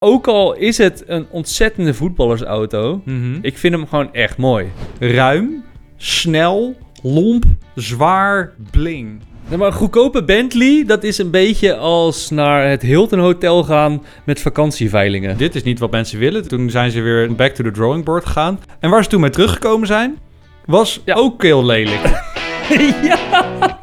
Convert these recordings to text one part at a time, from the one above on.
Ook al is het een ontzettende voetballersauto, Mhm. ik vind hem gewoon echt mooi. Ruim, snel, lomp, zwaar, bling. Maar een goedkope Bentley, dat is een beetje als naar het Hilton Hotel gaan met vakantieveilingen. Dit is niet wat mensen willen. Toen zijn ze weer back to the drawing board gegaan. En waar ze toen mee teruggekomen zijn, was Ja. ook heel lelijk. ja.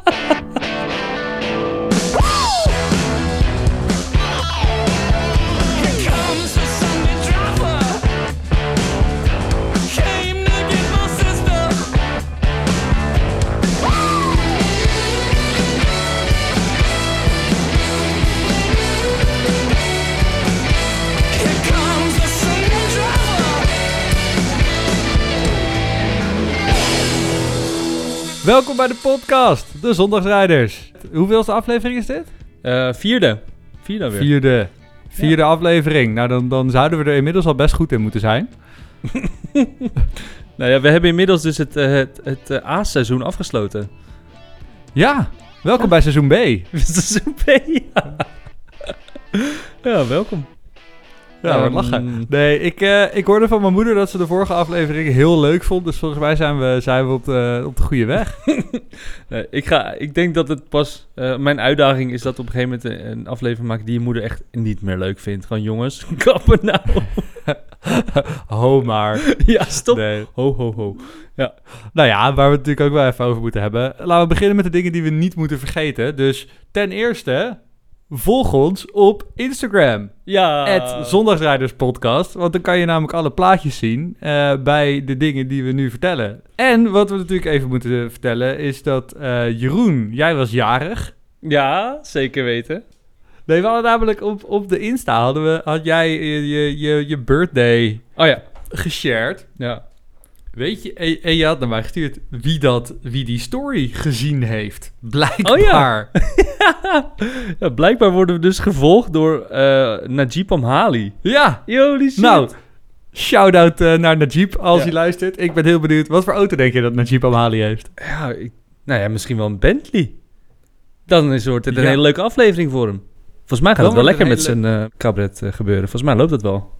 Welkom bij de podcast, de Zondagsrijders. Hoeveelste aflevering is dit? Eh, vierde. Vierde weer. Vierde. Vierde aflevering. Nou, dan, dan zouden we er inmiddels al best goed in moeten zijn. Nou ja, we hebben inmiddels dus het, eh, het, het eh, A-seizoen afgesloten. Ja, welkom bij seizoen B. Seizoen B, ja. ja, welkom. Ja, wat Ehm, lachen. Nee, ik, eh, ik hoorde van mijn moeder dat ze de vorige aflevering heel leuk vond. Dus volgens mij zijn we, zijn we op, de, op de goede weg. Nee, ik, ga, ik denk dat het pas... eh, mijn uitdaging is dat op een gegeven moment een, aflevering maken die je moeder echt niet meer leuk vindt. Gewoon jongens, kappen nou. Ho maar. ja, stop. Nee. Ho, ho, ho. Nou ja, waar we het natuurlijk ook wel even over moeten hebben. Laten we beginnen met de dingen die we niet moeten vergeten. Dus ten eerste, volg ons op Instagram. Ja. Het Zondagsrijderspodcast. Want dan kan je namelijk alle plaatjes zien eh, bij de dingen die we nu vertellen. En wat we natuurlijk even moeten vertellen is dat eh, Jeroen, jij was jarig. Ja, zeker weten. Nee, we hadden namelijk op, op de Insta hadden we, had jij je, je, je, je birthday Oh ja. geshared. Ja. Weet je, en, en je had naar mij gestuurd wie, dat, wie die story gezien heeft. Blijkbaar. Oh ja. ja, blijkbaar worden we dus gevolgd door eh Najib Amhali. Ja. Holy shit. Nou, shout-out eh, naar Najib als Ja. hij luistert. Ik ben heel benieuwd. Wat voor auto denk je dat Najib Amhali heeft? Ja, ik, nou ja, misschien wel een Bentley. Dan is, wordt het een Ja. hele leuke aflevering voor hem. Volgens mij gaat Dan het wel lekker met zijn eh cabaret gebeuren. Volgens mij loopt het wel.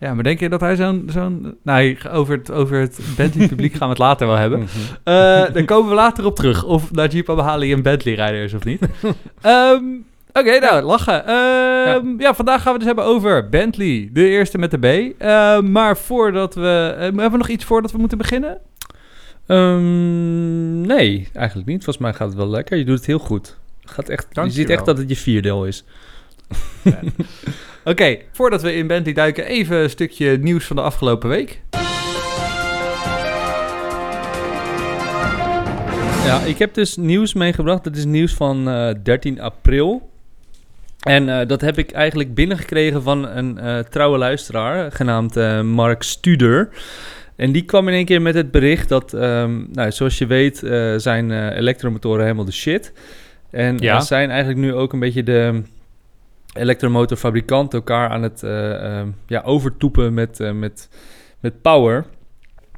Ja, maar denk je dat hij zo'n... zo'n nee, over het, over het Bentley-publiek gaan we het later wel hebben. Daar komen we later op terug. Of Najib Amhali een Bentley-rijder is of niet. Ehm, Oké, nou, lachen. Ehm, ja. vandaag gaan we het dus hebben over Bentley. De eerste met de B. Ehm, maar voordat we... eh, hebben we nog iets voordat we moeten beginnen? Ehm, nee, eigenlijk niet. Volgens mij gaat het wel lekker. Je doet het heel goed. Gaat echt, je Dankjewel. ziet echt dat het je vierdeel is. Oké, voordat we in Bentley duiken, even een stukje nieuws van de afgelopen week. Ja, ik heb dus nieuws meegebracht. Dat is nieuws van eh, 13 april. En eh, dat heb ik eigenlijk binnengekregen van een eh, trouwe luisteraar, genaamd eh, Mark Studer. En die kwam in één keer met het bericht dat, ehm, nou, zoals je weet, eh, zijn eh, elektromotoren helemaal de shit. En Ja. zijn eigenlijk nu ook een beetje de elektromotorfabrikanten elkaar aan het eh, ehm, ja, overtoepen met, eh, met, met power.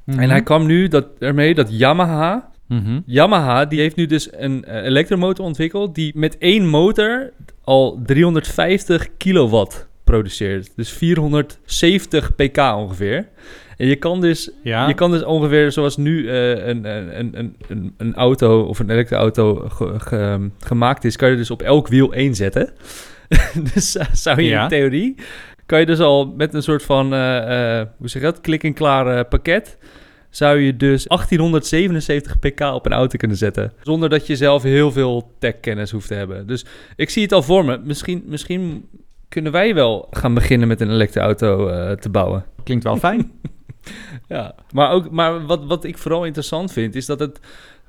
En hij kwam nu dat, ermee dat Yamaha, Mhm. Yamaha die heeft nu dus een eh, elektromotor ontwikkeld die met één motor al 350 kilowatt produceert. Dus 470 pk ongeveer. En je kan dus, Ja. je kan dus ongeveer zoals nu een, een, een, een, een auto of een elektroauto ge- ge- gemaakt is, kan je dus op elk wiel één zetten. dus eh, zou je Ja. in theorie, kan je dus al met een soort van, eh, eh, hoe zeg je dat, klik-en-klaar pakket zou je dus 1877 pk op een auto kunnen zetten. Zonder dat je zelf heel veel tech-kennis hoeft te hebben. Dus ik zie het al voor me. Misschien, misschien kunnen wij wel gaan beginnen met een elektroauto te bouwen. Klinkt wel fijn. Ja, maar, ook, maar wat, wat ik vooral interessant vind, is dat het...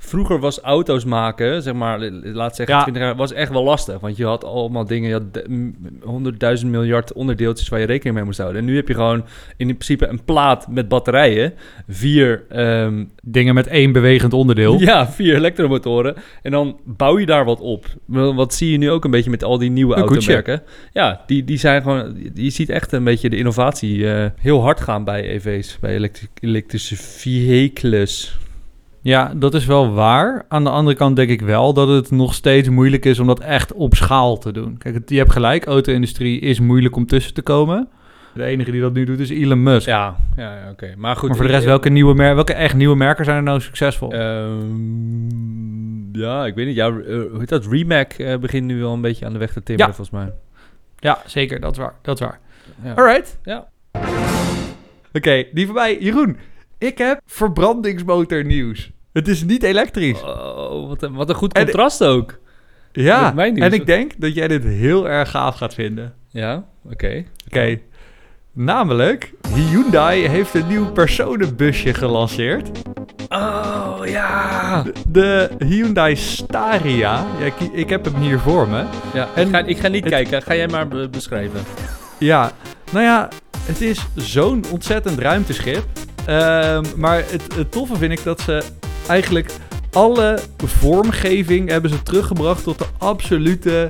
Vroeger was auto's maken, zeg maar, laat zeggen, Ja. 20 jaar, was echt wel lastig. Want je had allemaal dingen, je had de- m- 100.000 miljard onderdeeltjes waar je rekening mee moest houden. En nu heb je gewoon in principe een plaat met batterijen, vier ehm, Dingen met één bewegend onderdeel. ja, vier elektromotoren. En dan bouw je daar wat op. Wat zie je nu ook een beetje met al die nieuwe Een automerken. Ja, die, die zijn gewoon... Je ziet echt een beetje de innovatie eh, heel hard gaan bij EV's. Bij elektri- elektrische vehicles. Ja, dat is wel waar. Aan de andere kant denk ik wel dat het nog steeds moeilijk is om dat echt op schaal te doen. Kijk, je hebt gelijk, auto-industrie is moeilijk om tussen te komen. De enige die dat nu doet is Elon Musk. Ja, ja, ja, oké. Maar goed. maar voor de rest, welke, nieuwe mer welke echt nieuwe merken zijn er nou succesvol? Ehm, ja, ik weet niet. Ja, eh, hoe heet dat? Remac eh, begint nu wel een beetje aan de weg te timmeren, Ja. volgens mij. ja, zeker, dat is waar. Dat is waar. Ja. Alright. Ja. Oké, die voorbij. Jeroen, ik heb verbrandingsmotor nieuws. Het is niet elektrisch. Oh, wat een, wat een goed En- contrast ook. ja, en ik denk dat jij dit heel erg gaaf gaat vinden. Ja, oké. Oké. Namelijk, Hyundai heeft een nieuw personenbusje gelanceerd. Oh, ja. De Hyundai Staria. Ja, ik, ik heb hem hier voor me. ja En ik, ga, ik ga niet het- kijken. Ga jij maar be- beschrijven. Ja, nou ja, het is zo'n ontzettend ruimteschip. Ehm, maar het, het toffe vind ik dat ze eigenlijk alle vormgeving hebben ze teruggebracht tot de absolute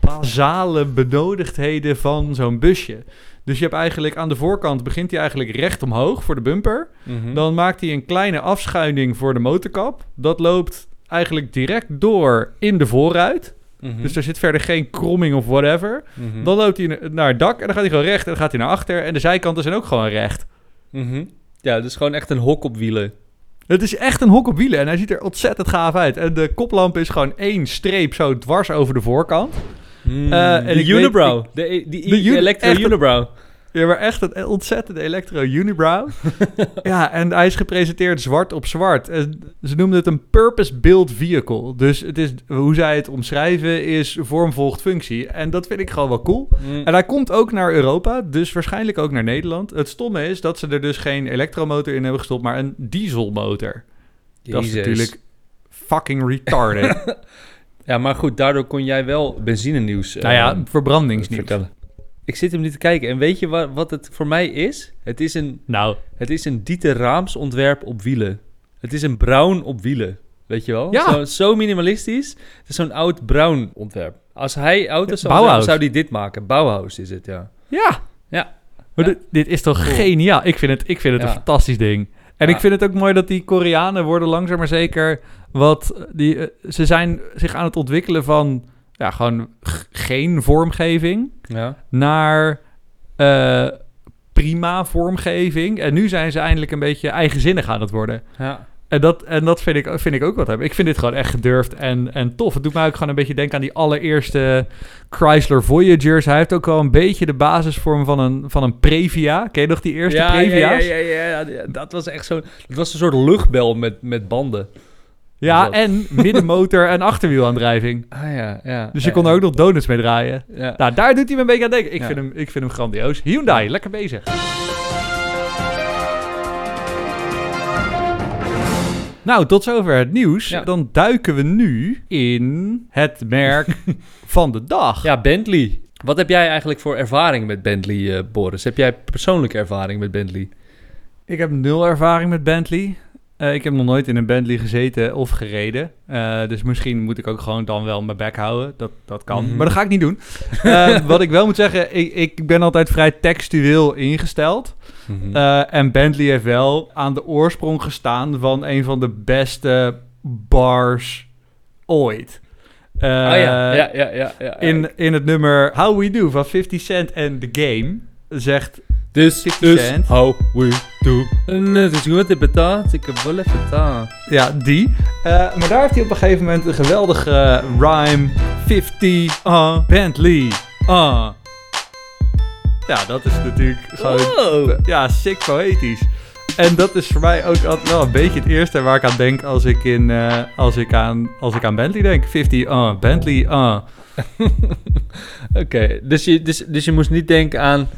basale benodigdheden van zo'n busje. Dus je hebt eigenlijk aan de voorkant begint hij eigenlijk recht omhoog voor de bumper. Mhm. Dan maakt hij een kleine afschuining voor de motorkap. Dat loopt eigenlijk direct door in de voorruit. Mhm. Dus er zit verder geen kromming of whatever. Mhm. Dan loopt hij na- naar het dak en dan gaat hij gewoon recht en dan gaat hij naar achter. En de zijkanten zijn ook gewoon recht. Mhm. Ja, dus gewoon echt een hok op wielen. Het is echt een hok op wielen en hij ziet er ontzettend gaaf uit. En de koplamp is gewoon één streep zo dwars over de voorkant. Eh, en de ik unibrow. de, e- die de een- unibrow. Ja, maar echt een ontzettende electro unibrow. ja, en hij is gepresenteerd zwart op zwart. En ze noemden het een purpose-built vehicle. Dus het is, hoe zij het omschrijven is vorm volgt functie. En dat vind ik gewoon wel cool. Mm. En hij komt ook naar Europa, dus waarschijnlijk ook naar Nederland. Het stomme is dat ze er dus geen elektromotor in hebben gestopt, maar een dieselmotor. Dat is natuurlijk fucking retarded. Ja, maar goed, daardoor kon jij wel benzinenieuws eh, nou ja, verbrandingsnieuws. vertellen. Ik zit hem niet te kijken. En weet je wat, wat het voor mij is? Het is een, Nou, het is een Dieter Raams ontwerp op wielen. Het is een bruin op wielen. Weet je wel? Ja. Zo, zo minimalistisch. Het is zo'n oud bruin ontwerp. Als hij auto's zou Bauhaus. zou hij dit maken. Bauhaus is het, ja. ja. Ja. Maar Ja. Dit, dit is toch Cool. geniaal? Ik vind het, ik vind het Ja. een fantastisch ding. En Ja. ik vind het ook mooi dat die Koreanen worden langzaam maar zeker wat... Die, eh, ze zijn zich aan het ontwikkelen van ja, gewoon geen vormgeving Ja. naar eh, prima vormgeving. En nu zijn ze eindelijk een beetje eigenzinnig aan het worden. ja. En dat, en dat vind, ik, vind ik ook wat hebben. Ik vind dit gewoon echt gedurfd en, en tof. Het doet mij ook gewoon een beetje denken aan die allereerste Chrysler Voyagers. Hij heeft ook wel een beetje de basisvorm van een, van een Previa. Ken je nog die eerste ja, Previa's? ja, ja, ja, ja, dat was echt zo. Dat was een soort luchtbel met, met banden. Ja, Dat. en middenmotor en achterwielaandrijving. Ah ja, ja. Dus je kon er ook nog donuts mee draaien. Ja. Nou, daar doet hij me een beetje aan denken. Ik, Ja. vind, hem, ik vind hem grandioos. Hyundai, lekker bezig. Nou, tot zover het nieuws. Ja. Dan duiken we nu in het merk van de dag. Ja, Bentley. Wat heb jij eigenlijk voor ervaring met Bentley, eh, Boris? Heb jij persoonlijke ervaring met Bentley? Ik heb nul ervaring met Bentley. Eh, ik heb nog nooit in een Bentley gezeten of gereden. Eh, dus misschien moet ik ook gewoon dan wel mijn bek houden. Dat, dat kan. Mhm. Maar dat ga ik niet doen. Eh, wat ik wel moet zeggen, ik, ik ben altijd vrij textueel ingesteld. Mhm. En Bentley heeft wel aan de oorsprong gestaan van een van de beste bars ooit. Oh ja, ja, ja, ja. ja. In, in het nummer How We Do van 50 Cent en The Game zegt... This 50 is cent. how we do. En het is goed, het betaalt. Ik heb wel even betaald. Ja, die. Eh, maar daar heeft hij op een gegeven moment een geweldige rhyme. 50 uh, Bentley. Uh. Ja, dat is natuurlijk gewoon... Wow. Ja, sick poëtisch. En dat is voor mij ook altijd wel een beetje het eerste waar ik aan denk als ik, in, eh, als ik, aan, als ik aan Bentley denk. 50 uh, Bentley, uh. Oké, dus, je, dus, dus je moest niet denken aan...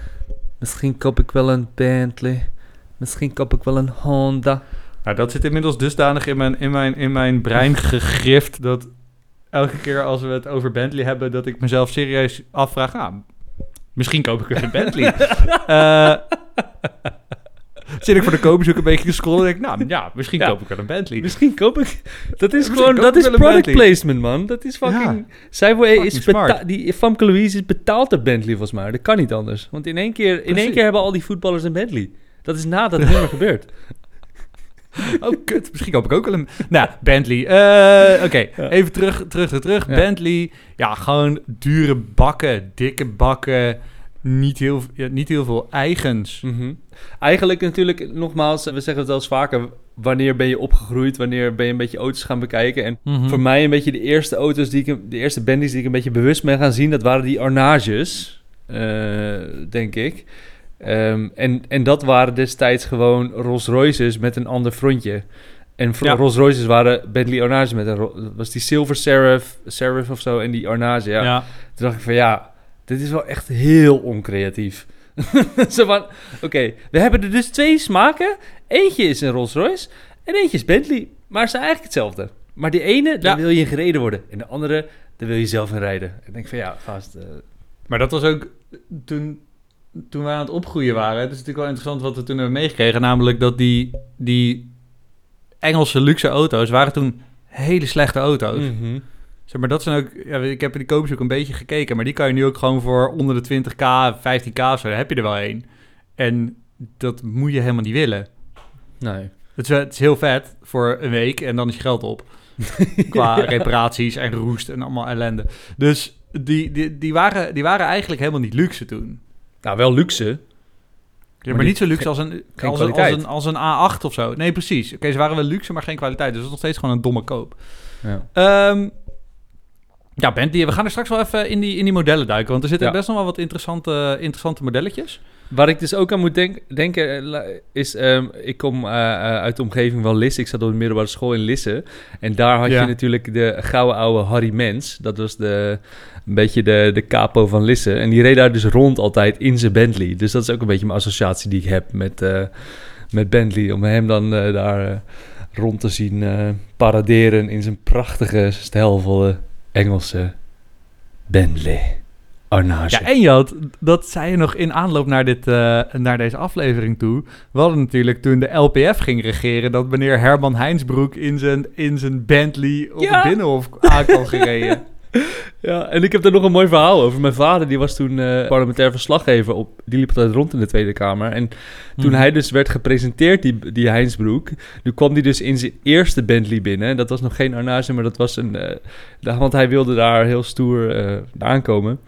Misschien koop ik wel een Bentley. Misschien koop ik wel een Honda. Nou, dat zit inmiddels dusdanig in mijn, in mijn, in mijn brein gegrift dat elke keer als we het over Bentley hebben, dat ik mezelf serieus afvraag, nou, misschien koop ik weer een Bentley. Eh, zit ik voor de koopbezoek een beetje te scrollen en denk ik, nou ja, misschien Ja. koop ik wel een Bentley. Misschien koop ik... Dat is gewoon... Dat is product placement, man. Dat is fucking... Zij wo- fucking is smart. die Famke Louise is betaald door Bentley, volgens mij. Dat kan niet anders. Want in één keer, in één keer hebben al die voetballers een Bentley. Dat is nadat het nummer gebeurt. Oh, kut. Misschien koop ik ook wel een... Nou, Bentley. Eh, Oké, Ja. even terug, terug, terug. Ja. Bentley. Ja, gewoon dure bakken, dikke bakken. Niet heel, ja, niet heel veel eigens. Mhm. Eigenlijk natuurlijk, nogmaals, we zeggen het wel eens vaker... wanneer ben je opgegroeid, wanneer ben je een beetje auto's gaan bekijken... en Mhm. voor mij een beetje de eerste auto's die ik... de eerste Bentleys die ik een beetje bewust ben gaan zien... dat waren die Arnages, eh, denk ik. Ehm, en, en dat waren destijds gewoon Rolls Royces met een ander frontje. En Ja. Rolls Royces waren Bentley Arnages met een... was die Silver Serif, Serif of zo en die Arnage, ja. ja. Toen dacht ik van ja, dit is wel echt heel oncreatief. Zo van, oké, we hebben er dus twee smaken. Eentje is een Rolls Royce en eentje is Bentley. Maar ze zijn eigenlijk hetzelfde. Maar die ene, daar Ja. wil je in gereden worden. En de andere, daar wil je zelf in rijden. Ik denk van ja, gast. eh, Maar dat was ook toen, toen wij aan het opgroeien waren. Het is natuurlijk wel interessant wat we toen hebben meegekregen. Namelijk dat die, die Engelse luxe auto's waren toen hele slechte auto's. mhm. Zeg maar, dat zijn ook... Ja, ik heb in die koopjes ook een beetje gekeken. Maar die kan je nu ook gewoon voor onder de 20k, 15k of zo. Daar heb je er wel één. En dat moet je helemaal niet willen. Nee. Het is, het is heel vet voor een week en dan is je geld op. Qua reparaties en roest en allemaal ellende. Dus die, die, die, waren, die waren eigenlijk helemaal niet luxe toen. Nou, wel luxe. Ja, maar, Maar niet zo luxe als een, als, een, als, kwaliteit. een, als een A8 of zo. Nee, precies. Oké, ze waren wel luxe, maar geen kwaliteit. Dus dat is nog steeds gewoon een domme koop. Ja. Ehm, ja, Bentley, we gaan er straks wel even in die, in die modellen duiken. Want er zitten Ja. best nog wel wat interessante, interessante modelletjes. Waar ik dus ook aan moet denk- denken, eh, is... ehm, ik kom eh, eh, uit de omgeving van Lisse. Ik zat op de middelbare school in Lisse. En daar had Ja. je natuurlijk de gouden oude Harry Mens. Dat was de, een beetje de, de capo van Lisse. En die reed daar dus rond altijd in zijn Bentley. Dus dat is ook een beetje mijn associatie die ik heb met, met Bentley. Om hem dan daar rond te zien paraderen in zijn prachtige, stijlvolle Engelse Bentley. Arnage. Ja, en je had, dat zei je nog in aanloop naar, dit, eh, naar deze aflevering toe. We hadden natuurlijk toen de LPF ging regeren... dat meneer Herman Heinsbroek in zijn, in zijn Bentley op Ja. het Binnenhof aan gereden. Ja, en ik heb daar nog een mooi verhaal over. Mijn vader, die was toen eh, parlementair verslaggever op. Die liep altijd rond in de Tweede Kamer. En toen Mhm. hij dus werd gepresenteerd, die, die Heinsbroek, nu kwam hij dus in zijn eerste Bentley binnen. Dat was nog geen Arnage, maar dat was een... eh, want hij wilde daar heel stoer eh, aankomen.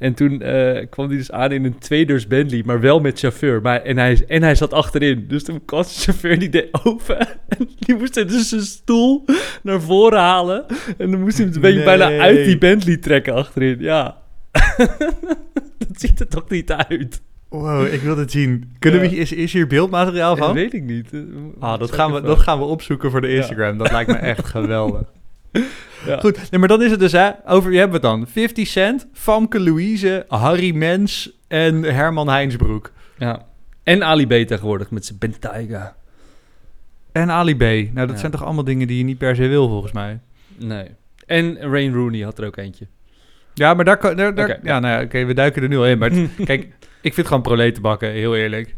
En toen eh, kwam hij dus aan in een tweedeurs Bentley, maar wel met chauffeur. Maar, en, hij, en hij zat achterin. Dus toen kwam de chauffeur, die deed open. En die moest hij dus zijn stoel naar voren halen. En dan moest hij hem een beetje bijna uit die Bentley trekken achterin. Ja. dat ziet er toch niet uit? Wow, ik wil het zien. Kunnen Ja. we, is, is hier beeldmateriaal Dat van? weet ik niet. Ah, dat, gaan we, dat gaan we opzoeken voor de Instagram. Dat lijkt me echt geweldig. Ja. Goed, nee, maar dan is het dus, hè, over wie hebben we het dan? 50 Cent, Famke Louise, Harry Mens en Herman Heinsbroek. Ja. En Ali B tegenwoordig met zijn Bentayga. En Ali B. Nou, dat Ja. zijn toch allemaal dingen die je niet per se wil, volgens mij. Nee. En Rain Rooney had er ook eentje. Ja, maar daar... kan- daar, daar ja, nou ja, oké, we duiken er nu al in. Maar het- kijk, ik vind het gewoon proletenbakken, heel eerlijk.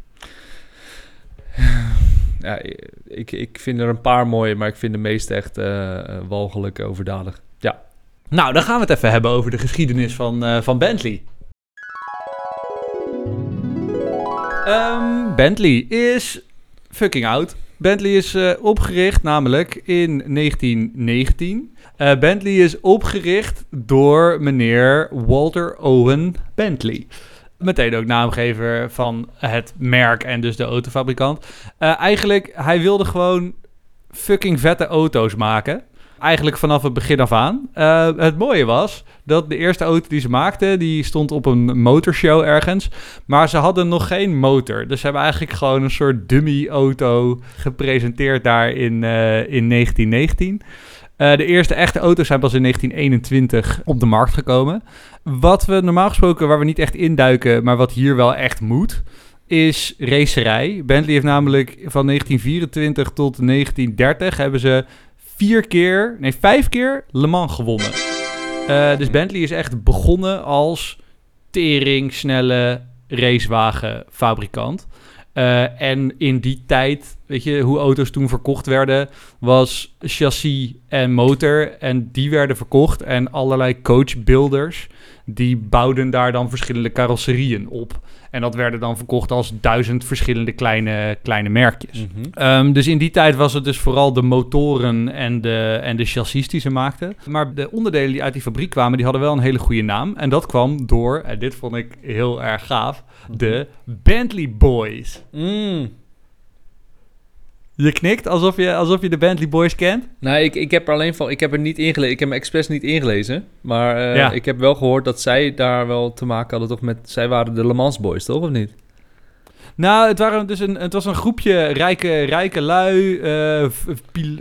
Ja, ik, ik vind er een paar mooie, maar ik vind de meeste echt eh, walgelijk overdadig. Ja. Nou, dan gaan we het even hebben over de geschiedenis van, eh, van Bentley. Ehm, Bentley is fucking oud. Bentley is opgericht namelijk in 1919. Eh, Bentley is opgericht door meneer Walter Owen Bentley. Meteen ook naamgever van het merk en dus de autofabrikant. Eh, eigenlijk, hij wilde gewoon fucking vette auto's maken. Eigenlijk vanaf het begin af aan. Eh, het mooie was dat de eerste auto die ze maakten, die stond op een motorshow ergens. Maar ze hadden nog geen motor. Dus ze hebben eigenlijk gewoon een soort dummy auto gepresenteerd daar in, eh, in 1919. Eh, de eerste echte auto's zijn pas in 1921 op de markt gekomen. Wat we normaal gesproken, waar we niet echt induiken, maar wat hier wel echt moet, is racerij. Bentley heeft namelijk van 1924 tot 1930 hebben ze vier keer, nee vijf keer Le Mans gewonnen. Eh, dus Bentley is echt begonnen als tering snelle racewagenfabrikant. Eh, en in die tijd, weet je, hoe auto's toen verkocht werden, was chassis en motor. En die werden verkocht. En allerlei coachbuilders, die bouwden daar dan verschillende carrosserieën op. En dat werden dan verkocht als duizend verschillende kleine, kleine merkjes. Mhm. Ehm, dus in die tijd was het dus vooral de motoren en de, en de chassis die ze maakten. Maar de onderdelen die uit die fabriek kwamen, die hadden wel een hele goede naam. En dat kwam door, en dit vond ik heel erg gaaf, de Bentley Boys. Mm. Je knikt alsof je, alsof je de Bentley Boys kent. Nou, ik, ik heb er alleen van, ik heb er niet ingelezen, ik heb me expres niet ingelezen. Maar eh, Ja. ik heb wel gehoord dat zij daar wel te maken hadden, toch met, zij waren de Le Mans boys, toch, of niet? Nou, het, waren dus een, het was een groepje rijke, rijke lui, eh,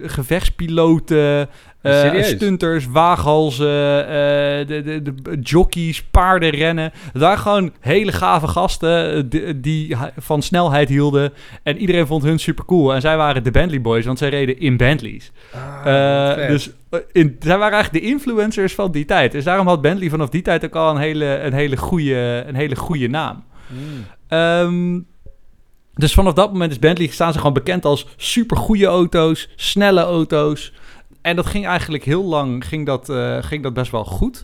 gevechtspiloten, Serieus? stunters, waaghalzen, eh, de, de, de jockeys, paardenrennen. Waren gewoon hele gave gasten eh, die, van snelheid hielden. En iedereen vond hun super cool. En zij waren de Bentley Boys, want zij reden in Bentleys. Eh, dus in, zij waren eigenlijk de influencers van die tijd. Dus daarom had Bentley vanaf die tijd ook al een hele, een hele, goede, een hele goede naam. Mm. Ehm, dus vanaf dat moment is Bentley staan ze gewoon bekend als super goede auto's, snelle auto's. En dat ging eigenlijk heel lang, ging dat, eh, ging dat best wel goed.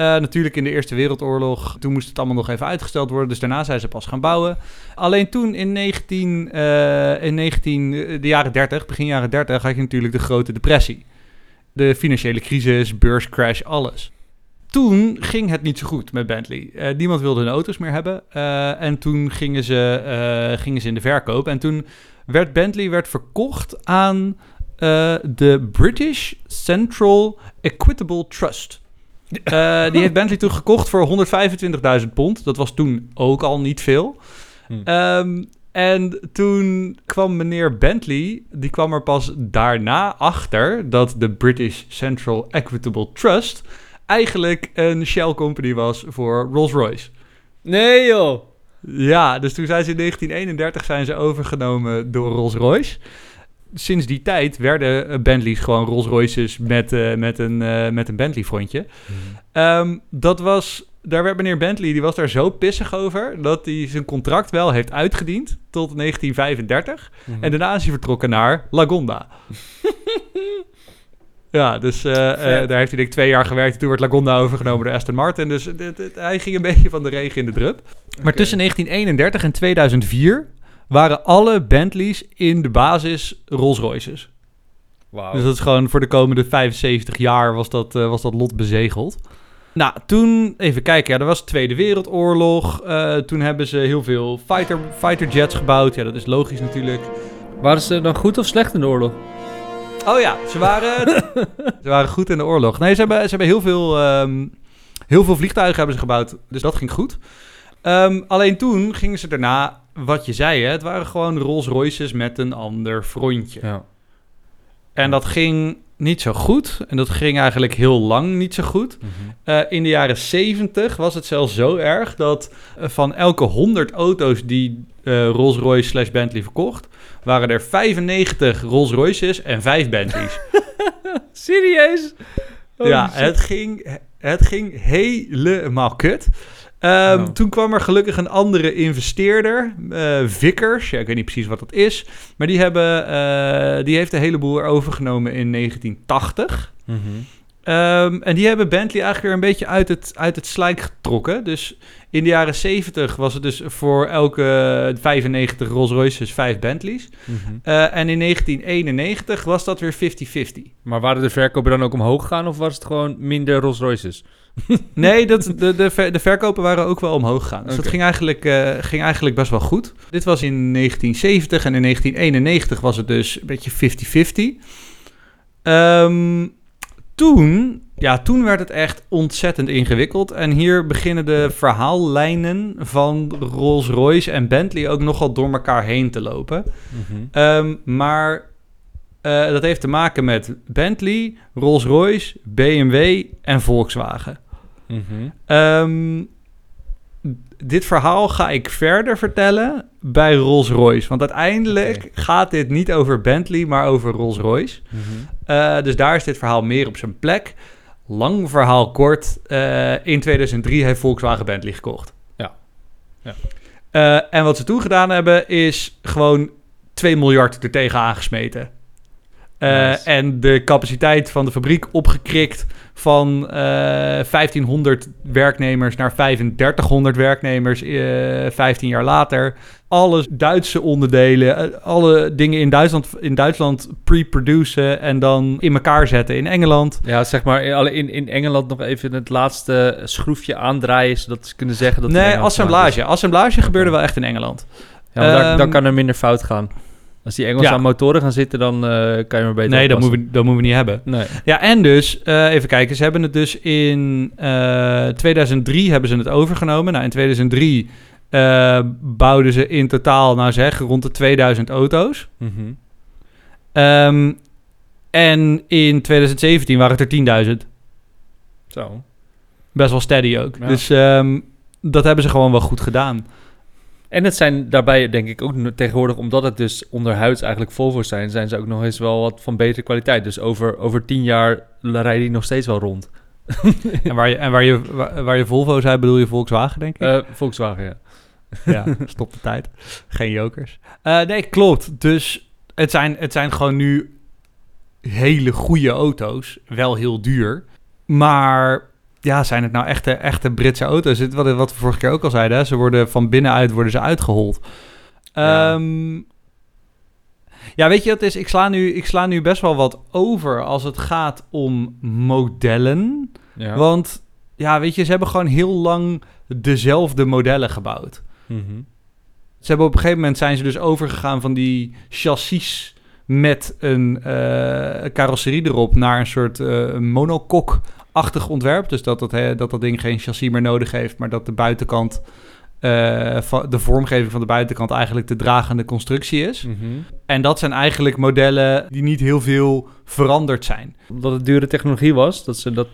Eh, natuurlijk in de Eerste Wereldoorlog, toen moest het allemaal nog even uitgesteld worden. Dus daarna zijn ze pas gaan bouwen. Alleen toen in 19, eh, in 19 eh, de jaren 30, begin jaren 30, had je natuurlijk de grote depressie. De financiële crisis, beurscrash, alles. Toen ging het niet zo goed met Bentley. Niemand wilde hun auto's meer hebben. En toen gingen ze, gingen ze in de verkoop. En toen werd Bentley werd verkocht aan de British Central Equitable Trust. Eh, die heeft Bentley toen gekocht voor 125.000 pond. Dat was toen ook al niet veel. Hm. Ehm, en toen kwam meneer Bentley, die kwam er pas daarna achter dat de British Central Equitable Trust eigenlijk een shell company was voor Rolls-Royce. Nee joh! Ja, dus toen zijn ze in 1931 zijn ze overgenomen door Rolls-Royce. Sinds die tijd werden eh, Bentleys gewoon Rolls-Royces met, eh, met een, eh, met een Bentley-frontje. Ehm, dat was, daar werd meneer Bentley, die was daar zo pissig over... dat hij zijn contract wel heeft uitgediend tot 1935. Mhm. En daarna is hij vertrokken naar Lagonda. ja, dus daar heeft hij denk ik twee jaar gewerkt. Toen werd Lagonda overgenomen door Aston Martin. Dus dit- dit- hij ging een beetje van de regen in de drup. Maar tussen 1931 en 2004 waren alle Bentleys in de basis Rolls-Royces. Wauw. Dus dat is gewoon voor de komende 75 jaar was dat, eh, was dat lot bezegeld. Nou, toen, even kijken, ja, er was de Tweede Wereldoorlog. Eh, toen hebben ze heel veel fighter, fighter jets gebouwd. Ja, dat is logisch natuurlijk. Waren ze dan goed of slecht in de oorlog? Oh ja, ze waren, ze waren goed in de oorlog. Nee, ze hebben, ze hebben heel, veel, ehm, heel veel vliegtuigen hebben ze gebouwd. Dus dat ging goed. Ehm, alleen toen gingen ze daarna, wat je zei, hè, het waren gewoon Rolls Royces met een ander frontje. Ja. En dat ging niet zo goed. En dat ging eigenlijk heel lang niet zo goed. Mhm. Eh, in de jaren 70 was het zelfs zo erg dat eh, van elke 100 auto's die eh, Rolls-Royce slash Bentley verkocht, waren er 95 Rolls-Royces en 5 Bentleys. Serieus? Ja, shit. het ging, het ging helemaal kut. Ehm, Oh. Toen kwam er gelukkig een andere investeerder, eh, Vickers. Ja, ik weet niet precies wat dat is. Maar die, hebben, eh, die heeft een heleboel overgenomen in 1980. Mhm. Ehm, en die hebben Bentley eigenlijk weer een beetje uit het, uit het slijk getrokken. Dus in de jaren 70 was het dus voor elke 95 Rolls Royces 5 Bentleys. Mhm. Eh, en in 1991 was dat weer 50-50. Maar waren de verkopen dan ook omhoog gegaan of was het gewoon minder Rolls Royces? Nee, dat, de, de, ver- de verkopen waren ook wel omhoog gegaan. Dus dat Oké. ging eigenlijk, eh, ging eigenlijk best wel goed. Dit was in 1970 en in 1991 was het dus een beetje 50-50. Ehm, toen, ja, toen werd het echt ontzettend ingewikkeld. En hier beginnen de verhaallijnen van Rolls-Royce en Bentley ook nogal door elkaar heen te lopen. Mhm. Ehm, maar eh, dat heeft te maken met Bentley, Rolls-Royce, BMW en Volkswagen. Mhm. Ehm, dit verhaal ga ik verder vertellen bij Rolls-Royce. Want uiteindelijk gaat dit niet over Bentley, maar over Rolls-Royce. Mhm. Eh, dus daar is dit verhaal meer op zijn plek. Lang verhaal kort. eh, in 2003 heeft Volkswagen Bentley gekocht. Ja. Ja. Eh, en wat ze toen gedaan hebben, is gewoon 2 miljard er tegen aangesmeten. Eh, Nice. En de capaciteit van de fabriek opgekrikt van eh 1500 werknemers naar 3500 werknemers eh 15 jaar later. Alle Duitse onderdelen, eh, alle dingen in Duitsland, in Duitsland pre-produceren en dan in elkaar zetten in Engeland. Ja, zeg maar in, alle- in, in Engeland nog even het laatste schroefje aandraaien... zodat ze kunnen zeggen dat nee, assemblage. Assemblage gebeurde wel echt in Engeland. Ja, maar daar- dan Ehm, kan er minder fout gaan. Als die Engelsen Ja. aan motoren gaan zitten, dan eh, kan je maar beter Nee, dat moeten, we, dat moeten we niet hebben. Nee. Ja, en dus, eh, even kijken, ze hebben het dus in eh 2003 hebben ze het overgenomen. Nou, in 2003 eh, bouwden ze in totaal, nou zeg, rond de 2000 auto's. Mhm. Ehm, en in 2017 waren het er 10.000. Zo. Best wel steady ook. Ja. Dus ehm, dat hebben ze gewoon wel goed gedaan. En het zijn daarbij, denk ik, ook tegenwoordig, omdat het dus onderhuids eigenlijk Volvo's zijn, zijn ze ook nog eens wel wat van betere kwaliteit. Dus over, over tien jaar rijden die nog steeds wel rond. En waar je, en waar je, waar, waar je Volvo zei, bedoel je Volkswagen, denk ik? Eh, Volkswagen, ja. Ja, stop de tijd. Geen jokers. Eh, nee, klopt. Dus het zijn, het zijn gewoon nu hele goede auto's. Wel heel duur. Maar ja, zijn het nou echte, echte Britse auto's? Wat, wat we vorige keer ook al zeiden. Hè? Ze worden van binnenuit worden ze uitgehold. Ja. Ehm, ja, weet je wat het is? Ik sla, nu, ik sla nu best wel wat over als het gaat om modellen. ja. Want ja, weet je, ze hebben gewoon heel lang dezelfde modellen gebouwd. Mhm. Ze hebben op een gegeven moment zijn ze dus overgegaan van die chassis met een eh, carrosserie erop naar een soort eh monokok-achtig ontwerp. Dus dat dat, dat dat ding geen chassis meer nodig heeft, maar dat de buitenkant, va- de vormgeving van de buitenkant eigenlijk de dragende constructie is. Mhm. En dat zijn eigenlijk modellen die niet heel veel veranderd zijn. Omdat het dure technologie was, dat ze dat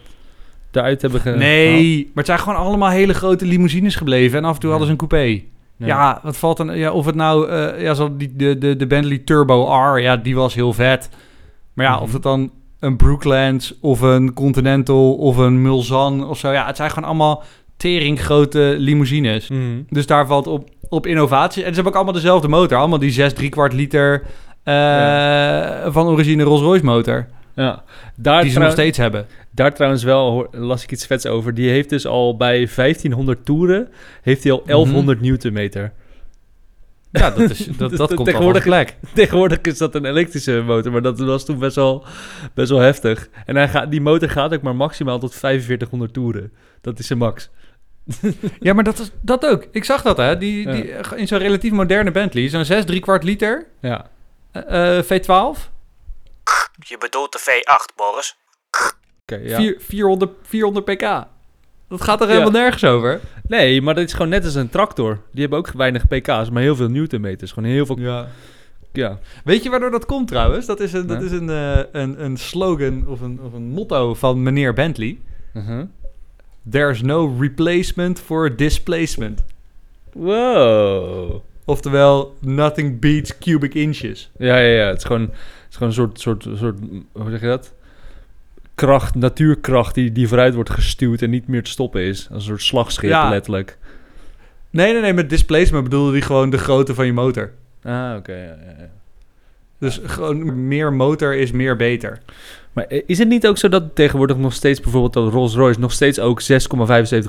eruit hebben ge... Nee, maar het zijn gewoon allemaal hele grote limousines gebleven en af en toe Ja. hadden ze een coupé. Ja. Ja, wat valt dan? Ja, of het nou, eh, ja, zo die, de, de, de Bentley Turbo R, ja, die was heel vet. Maar ja, Mhm. of het dan een Brooklands of een Continental of een Mulsanne of zo, ja, het zijn gewoon allemaal teringgrote limousines. Mhm. Dus daar valt op, op innovatie. En ze hebben ook allemaal dezelfde motor, allemaal die 6 3 kwart liter eh, van origine Rolls-Royce motor, Ja. Daar, die ze nog steeds hebben. daar trouwens wel hoor- las ik iets vets over. Die heeft dus al bij 1500 toeren, heeft hij al 1100 newtonmeter. Ja, dat, is, dat, dat komt tegenwoordig- tegenwoordig plek. Tegenwoordig is dat een elektrische motor, maar dat was toen best wel, best wel heftig. En hij gaat, die motor gaat ook maar maximaal tot 4500 toeren. Dat is zijn max. Ja, maar dat, is, dat ook. Ik zag dat, hè. Die, Ja. die, eh, in zo'n relatief moderne Bentley, zo'n 6 3 kwart liter Ja. eh, eh, V12, Je bedoelt de V8, Boris? Oké, ja. vier- 400, 400 pk. Dat gaat er Ja. helemaal nergens over. Nee, maar dat is gewoon net als een tractor. Die hebben ook weinig pk's, maar heel veel newtonmeters. Gewoon heel veel... Ja. Ja. Weet je waardoor dat komt trouwens? Dat is een, dat is een, eh, een, een slogan of een, of een motto van meneer Bentley. Uh-huh. There's no replacement for displacement. Wow. Oftewel, nothing beats cubic inches. Ja, ja, ja. Het is gewoon, het is gewoon een soort, soort, soort... Hoe zeg je dat? Kracht, natuurkracht die, die vooruit wordt gestuurd en niet meer te stoppen is. Als een soort slagschip, Ja. letterlijk. Nee, nee, nee, met displacement bedoelde hij gewoon de grootte van je motor. Ah, oké. ja, ja, ja. Dus gewoon meer motor is meer beter. Maar eh, is het niet ook zo dat tegenwoordig nog steeds bijvoorbeeld dat Rolls-Royce nog steeds ook 6,75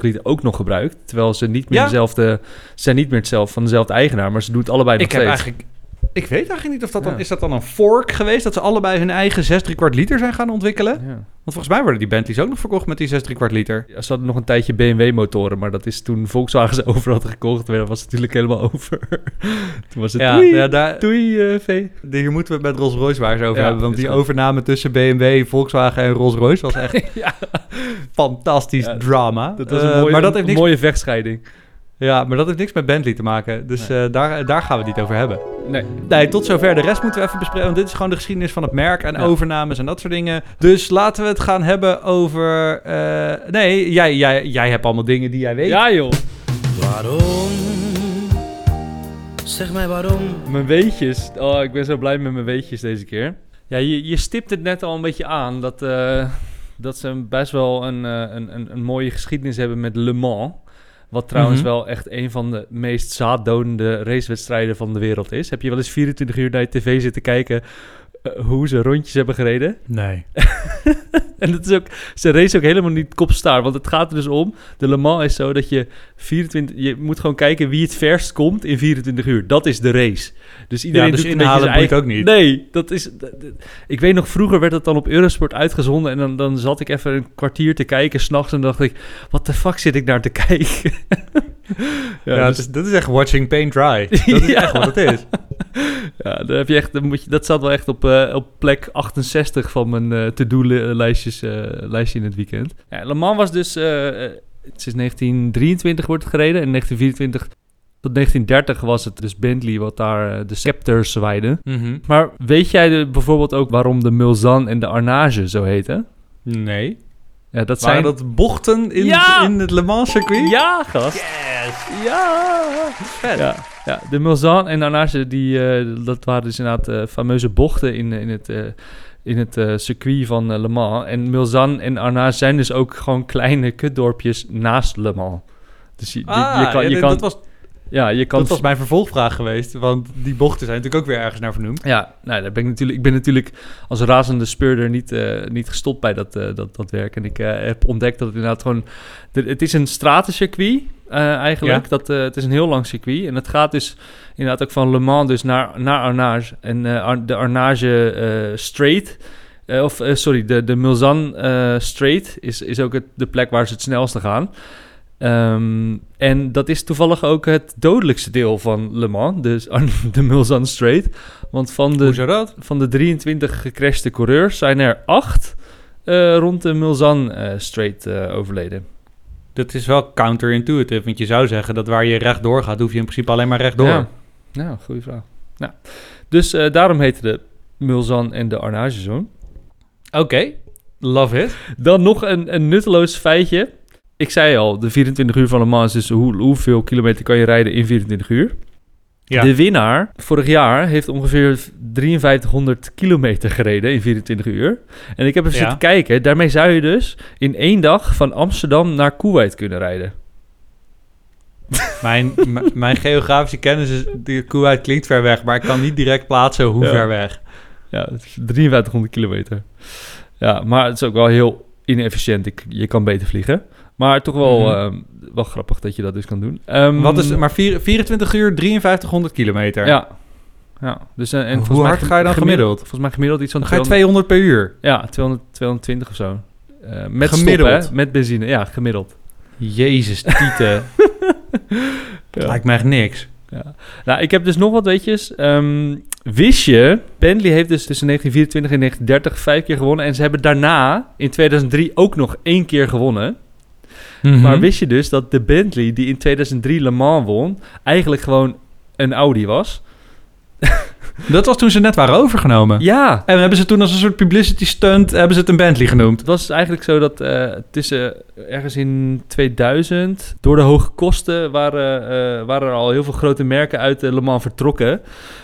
liter ook nog gebruikt? Terwijl ze niet meer dezelfde, ze zijn niet meer hetzelfde van dezelfde eigenaar, maar ze doen het allebei nog Ik heb steeds. eigenlijk... Ik weet eigenlijk niet of dat dan... Is dat dan een fork geweest? Dat ze allebei hun eigen 6 3 kwart liter zijn gaan ontwikkelen? Want volgens mij worden die Bentleys ook nog verkocht met die 6 3 kwart liter. Ja, Ze hadden nog een tijdje BMW-motoren, maar dat is toen Volkswagen ze over had gekocht, werd, was het natuurlijk helemaal over. toen was het Ja, doei, ja daar, doei V. hier moeten we het met Rolls-Royce waar eens over Ja, hebben. Want die overname tussen BMW, Volkswagen en Rolls-Royce was echt ja, fantastisch drama. dat was een Eh, mooie, maar dat heeft een niks, mooie vechtscheiding. Ja, maar dat heeft niks met Bentley te maken. Dus eh, daar, daar gaan we het niet over hebben. Nee. Nee, tot zover. De rest moeten we even bespreken. Want dit is gewoon de geschiedenis van het merk en Ja. overnames en dat soort dingen. Dus laten we het gaan hebben over. eh, nee, jij, jij, jij hebt allemaal dingen die jij weet. Ja joh, Waarom? Zeg mij waarom. mijn weetjes. Oh, ik ben zo blij met mijn weetjes deze keer. Ja, je, je stipt het net al een beetje aan dat, eh, dat ze best wel een, een, een, een mooie geschiedenis hebben met Le Mans. Wat trouwens Mhm. wel echt een van de meest zaaddodende racewedstrijden van de wereld is. Heb je wel eens 24 uur naar je tv zitten kijken hoe ze rondjes hebben gereden. Nee. En dat is ook, ze race ook helemaal niet kopstaar. Want het gaat er dus om. De Le Mans is zo dat je 24. Je moet gewoon kijken wie het verst komt in 24 uur. Dat is de race. Dus iedereen Ja, dus doet een beetje zijn eigen. ook niet. Nee, dat is. dat- dat- ik weet nog, vroeger werd het dan op Eurosport uitgezonden. En dan, dan zat ik even een kwartier te kijken s'nachts. En dacht ik: wat de fuck zit ik naar te kijken? Ja, dus- is, dat is echt watching paint dry. Dat is Ja. echt wat het is. ja, dan heb je echt, moet je, dat zat wel echt op, eh, op plek 68 van mijn eh, to-do-lijstjes eh, lijstje in het weekend. Ja, Le Mans was dus, sinds 1923 wordt het gereden. En 1924 tot 1930 was het dus Bentley wat daar de scepters zwaaide. Mhm. Maar weet jij de- bijvoorbeeld ook waarom de Mulsanne en de Arnage zo heten? Nee. Ja, dat Waren zijn... dat bochten in, Ja! in het Le Mans circuit? Ja, gast. Ja. Vet. Ja, ja, de Mulsanne en Arnage, die, eh, dat waren dus inderdaad eh, fameuze bochten in, in het, eh, in het eh, circuit van eh, Le Mans. En Mulsanne en Arnage zijn dus ook gewoon kleine kutdorpjes naast Le Mans. Dus je, die- Ah, je kan, ja, je kan, dat, was, ja, je kan dat was mijn vervolgvraag geweest. Want die bochten zijn natuurlijk ook weer ergens naar vernoemd. Ja, nou, daar ben ik natuurlijk. Ik ben natuurlijk als razende speurder niet, eh, niet gestopt bij dat, eh, dat, dat werk. En ik eh, heb ontdekt dat het inderdaad gewoon. de- het is een stratencircuit eh, eigenlijk. Ja. Dat, eh, het is een heel lang circuit. En het gaat dus inderdaad ook van Le Mans dus naar, naar Arnage. En eh, Ar- de Arnage Straight. of sorry, de, de Mulsanne eh, Straight is, is ook het, de plek waar ze het snelste gaan. Ehm, en dat is toevallig ook het dodelijkste deel van Le Mans, dus de Mulsanne Straight. Want van de, van de 23 gecrashte coureurs zijn er acht rond de Mulsanne eh, Straight overleden. Dat is wel counterintuitive. Want je zou zeggen dat waar je rechtdoor gaat, hoef je in principe alleen maar rechtdoor. Ja, ja goede vraag. Nou, dus eh, daarom heette de Mulsanne en de Arnage zo. Oké, love it. Dan nog een, een nutteloos feitje. Ik zei al, de 24 uur van Le Mans is dus hoe, hoeveel kilometer kan je rijden in 24 uur. Ja. De winnaar vorig jaar heeft ongeveer 5300 kilometer gereden in 24 uur. En ik heb even Ja. zitten kijken. Daarmee zou je dus in één dag van Amsterdam naar Kuwait kunnen rijden. Mijn, mijn geografische kennis is... De Kuwait klinkt ver weg, maar ik kan niet direct plaatsen hoe Ja. ver weg. Ja, het is 5300 kilometer. Ja, maar het is ook wel heel inefficiënt. Ik, je kan beter vliegen. Maar toch wel, Mhm. ehm, wel grappig dat je dat dus kan doen. Ehm, Wat is maar vier- 24 uur 5300 kilometer? Ja. ja. Dus, eh, en Hoe volgens mij hard ga je dan gemiddeld? Volgens mij gemiddeld iets van Dan ga je 200 200 per uur. Ja, 200, 220 of zo. Eh, met Gemiddeld? stop? Met benzine. Ja, gemiddeld. Jezus, tieten. Ja. lijkt me echt niks. Ja. Nou, ik heb dus nog wat weetjes. Ehm, wist je, Bentley heeft dus tussen 1924 en 1930 vijf keer gewonnen. En ze hebben daarna, in 2003, ook nog één keer gewonnen. Mhm. Maar wist je dus dat de Bentley die in 2003 Le Mans won, eigenlijk gewoon een Audi was? Dat was toen ze net waren overgenomen. Ja, En hebben ze toen als een soort publicity stunt... hebben ze het een Bentley genoemd. Het was eigenlijk zo dat eh, tussen ergens in 2000, door de hoge kosten, waren, eh, waren er al heel veel grote merken uit eh, Le Mans vertrokken.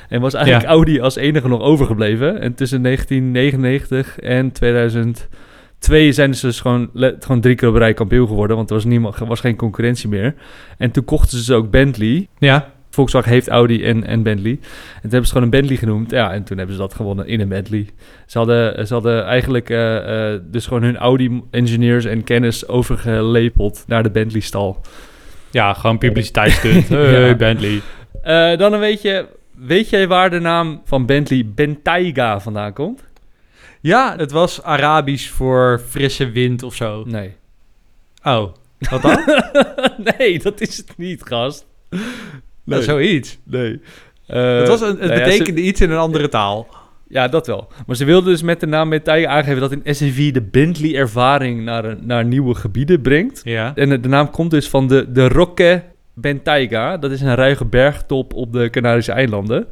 En was eigenlijk Ja. Audi als enige nog overgebleven. En tussen 1999 en 2002 zijn ze dus gewoon, gewoon drie keer op rij kampioen geworden, want er was, niemand, er was geen concurrentie meer. En toen kochten ze dus ook Bentley. Ja. Volkswagen heeft Audi en, en Bentley. En toen hebben ze gewoon een Bentley genoemd. Ja, en toen hebben ze dat gewonnen in een Bentley. Ze hadden, ze hadden eigenlijk eh, eh, dus gewoon hun Audi-engineers en kennis overgelepeld naar de Bentley-stal. Ja, gewoon publiciteitsstunt. Hey, Ja. Bentley. Eh, dan een beetje... Weet jij waar de naam van Bentley Bentayga vandaan komt? Ja, het was Arabisch voor frisse wind of zo. Nee. Oh, wat dan? nee, dat is het niet, gast. Nou, zoiets. Nee. Eh, het was een, het nou ja, ze- betekende iets in een andere taal. Ja, dat wel. Maar ze wilden dus met de naam Bentayga aangeven dat een SUV de Bentley-ervaring naar, naar nieuwe gebieden brengt. Ja. En de, de naam komt dus van de, de Roque Bentayga. Dat is een ruige bergtop op de Canarische eilanden.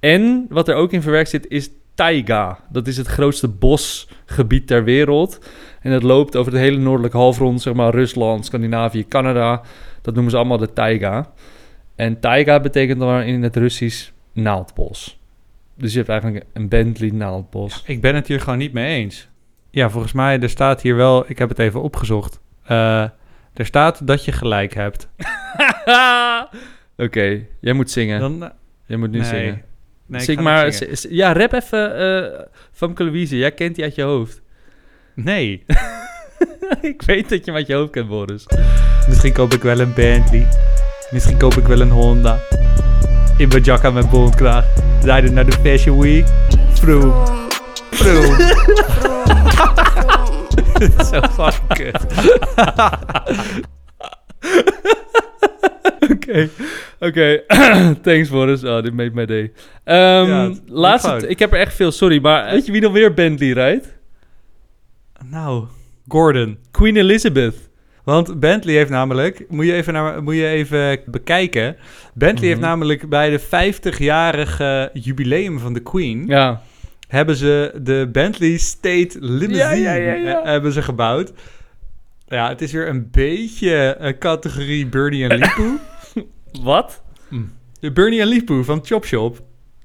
En wat er ook in verwerkt zit is taiga. Dat is het grootste bosgebied ter wereld. En dat loopt over het hele noordelijke halfrond, zeg maar Rusland, Scandinavië, Canada. Dat noemen ze allemaal de taiga. En taiga betekent dan in het Russisch naaldbos. Dus je hebt eigenlijk een Bentley naaldbos. Ik ben het hier gewoon niet mee eens. Ja, volgens mij, er staat hier wel... Ik heb het even opgezocht. Eh, er staat dat je gelijk hebt. Oké, jij moet zingen. Dan, eh, Jij moet nu nee. zingen. Nee, maar, ja, rap even eh Famke Louise. Jij kent die uit je hoofd. Nee. ik weet dat je hem uit je hoofd kent, Boris. Misschien koop ik wel een Bentley. Misschien koop ik wel een Honda. In mijn jacka met bondkraag. Rijden naar de Fashion Week. Vroom. Vroom. Zo fucking kut. Oké, oké. Thanks, Boris. Oh, dit made my day. Ja, het- laatste, ik heb er echt veel, sorry, maar weet je wie nog weer Bentley rijdt? Nou, Gordon. Queen Elizabeth. Want Bentley heeft namelijk, moet je even, naar, moet je even bekijken. Bentley heeft Mhm. namelijk bij de 50-jarige jubileum van de Queen... Ja. hebben ze de Bentley State Limousine Ja, ja, eh, hebben ze gebouwd. Ja, het is weer een beetje een categorie Bernie en Lipoe. Wat? de Bernie en van Chop Shop.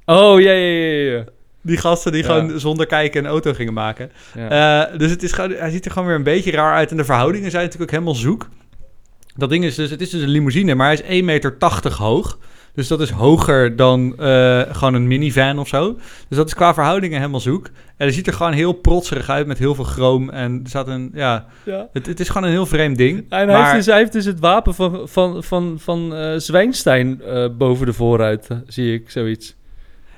Oh, ja, ja, ja, ja. Die gasten die Ja. gewoon zonder kijken een auto gingen maken. ja. Eh, dus het is gewoon, hij ziet er gewoon weer een beetje raar uit. En de verhoudingen zijn natuurlijk ook helemaal zoek. Dat ding is dus, het is dus een limousine, maar hij is 1,80 meter hoog. Dus dat is hoger dan eh, gewoon een minivan of zo. Dus dat is qua verhoudingen helemaal zoek. En hij ziet er gewoon heel protserig uit met heel veel chroom. En er staat een, ja, ja. het, het is gewoon een heel vreemd ding. En hij, maar, heeft dus, hij heeft dus het wapen van, van, van, van eh, Zwijnstein eh, boven de voorruit, zie ik, zoiets.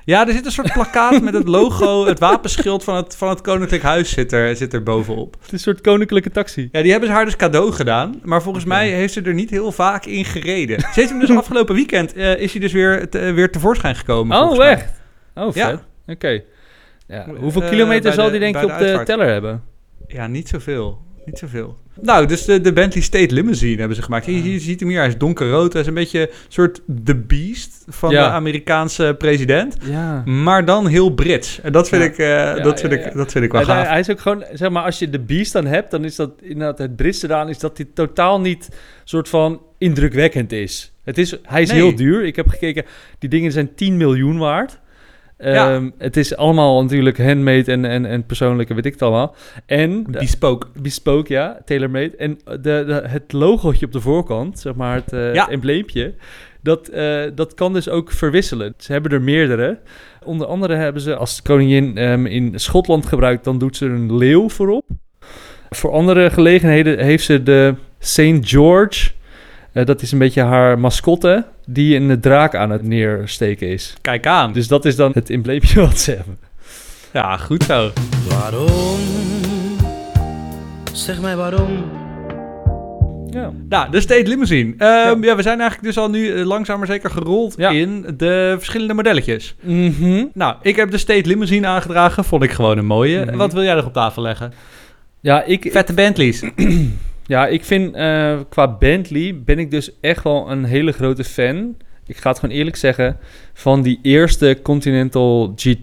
Ja, er zit een soort plakkaat met het logo, het wapenschild van het, van het Koninklijk Huis zit er, zit er bovenop. Het is een soort koninklijke taxi. Ja, die hebben ze haar dus cadeau gedaan. Maar volgens mij heeft ze er niet heel vaak in gereden. Ze heeft hem dus afgelopen weekend eh, is hij dus weer, te, weer tevoorschijn gekomen. Oh, echt? Oh, Ja. Oké. Ja. Hoeveel Eh, kilometer zal de- die denk je de op de teller hebben? Ja, niet zoveel. Niet zoveel. Nou, dus de, de Bentley State Limousine hebben ze gemaakt. Je, je ziet hem hier, hij is donkerrood. Hij is een beetje een soort The Beast van Ja. de Amerikaanse president. Ja. Maar dan heel Brits. En dat vind, Ja. ik, eh, dat vind, ik, dat vind ik wel En hij, gaaf. hij is ook gewoon, zeg maar, als je de Beast dan hebt, dan is dat inderdaad het Britse eraan, is dat hij totaal niet soort van indrukwekkend is. Het is hij is Nee. heel duur. Ik heb gekeken, die dingen zijn 10 miljoen waard. Ja. Ehm, Het is allemaal natuurlijk handmade en, en, en persoonlijke, weet ik het allemaal. En Bespoke. bespoke, ja, tailor-made. En de, de, het logootje op de voorkant, zeg maar het, eh, Ja. het embleempje, dat, eh, dat kan dus ook verwisselen. Ze hebben er meerdere. Onder andere hebben ze, als de koningin ehm, in Schotland gebruikt, dan doet ze er een leeuw voorop. Voor andere gelegenheden heeft ze de St. George. Eh, dat is een beetje haar mascotte, die een draak aan het neersteken is. Kijk aan. Dus dat is dan het embleempje wat ze hebben. ja, goed zo. Waarom? Zeg mij waarom? Ja. Nou, de State Limousine. Ehm, ja. we zijn eigenlijk dus al nu eh, langzaam maar zeker gerold Ja. in de verschillende modelletjes. Mhm. Nou, ik heb de State Limousine aangedragen. Vond ik gewoon een mooie. Mhm. Wat wil jij nog op tafel leggen? Ja, ik, Vette Bentleys. Ja, ik vind eh, qua Bentley ben ik dus echt wel een hele grote fan. Ik ga het gewoon eerlijk zeggen. Van die eerste Continental GT.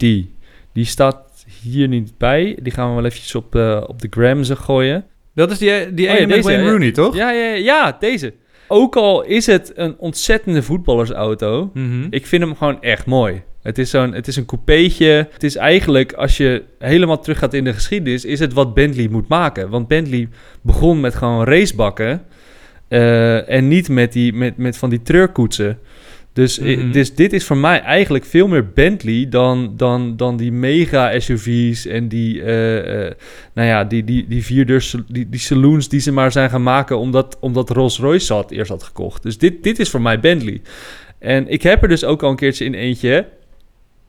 Die staat hier niet bij. Die gaan we wel eventjes op, eh, op de gram ze gooien. Dat is die, die Oh ja, ene met Wayne. Rooney, toch? Ja, ja, ja, ja, deze. Ook al is het een ontzettende voetballersauto. Mhm. Ik vind hem gewoon echt mooi. Het is, zo'n, het is een coupeetje. Het is eigenlijk, als je helemaal terug gaat in de geschiedenis, is het wat Bentley moet maken. Want Bentley begon met gewoon racebakken. eh, en niet met, die, met, met van die treurkoetsen. Dus, i- Mhm. dus dit is voor mij eigenlijk veel meer Bentley dan, dan, dan die mega SUV's en die, eh, eh, nou ja, die, die, die vierdeurs, die, die saloons die ze maar zijn gaan maken omdat, omdat Rolls-Royce had, eerst had gekocht. Dus dit, dit is voor mij Bentley. En ik heb er dus ook al een keertje in eentje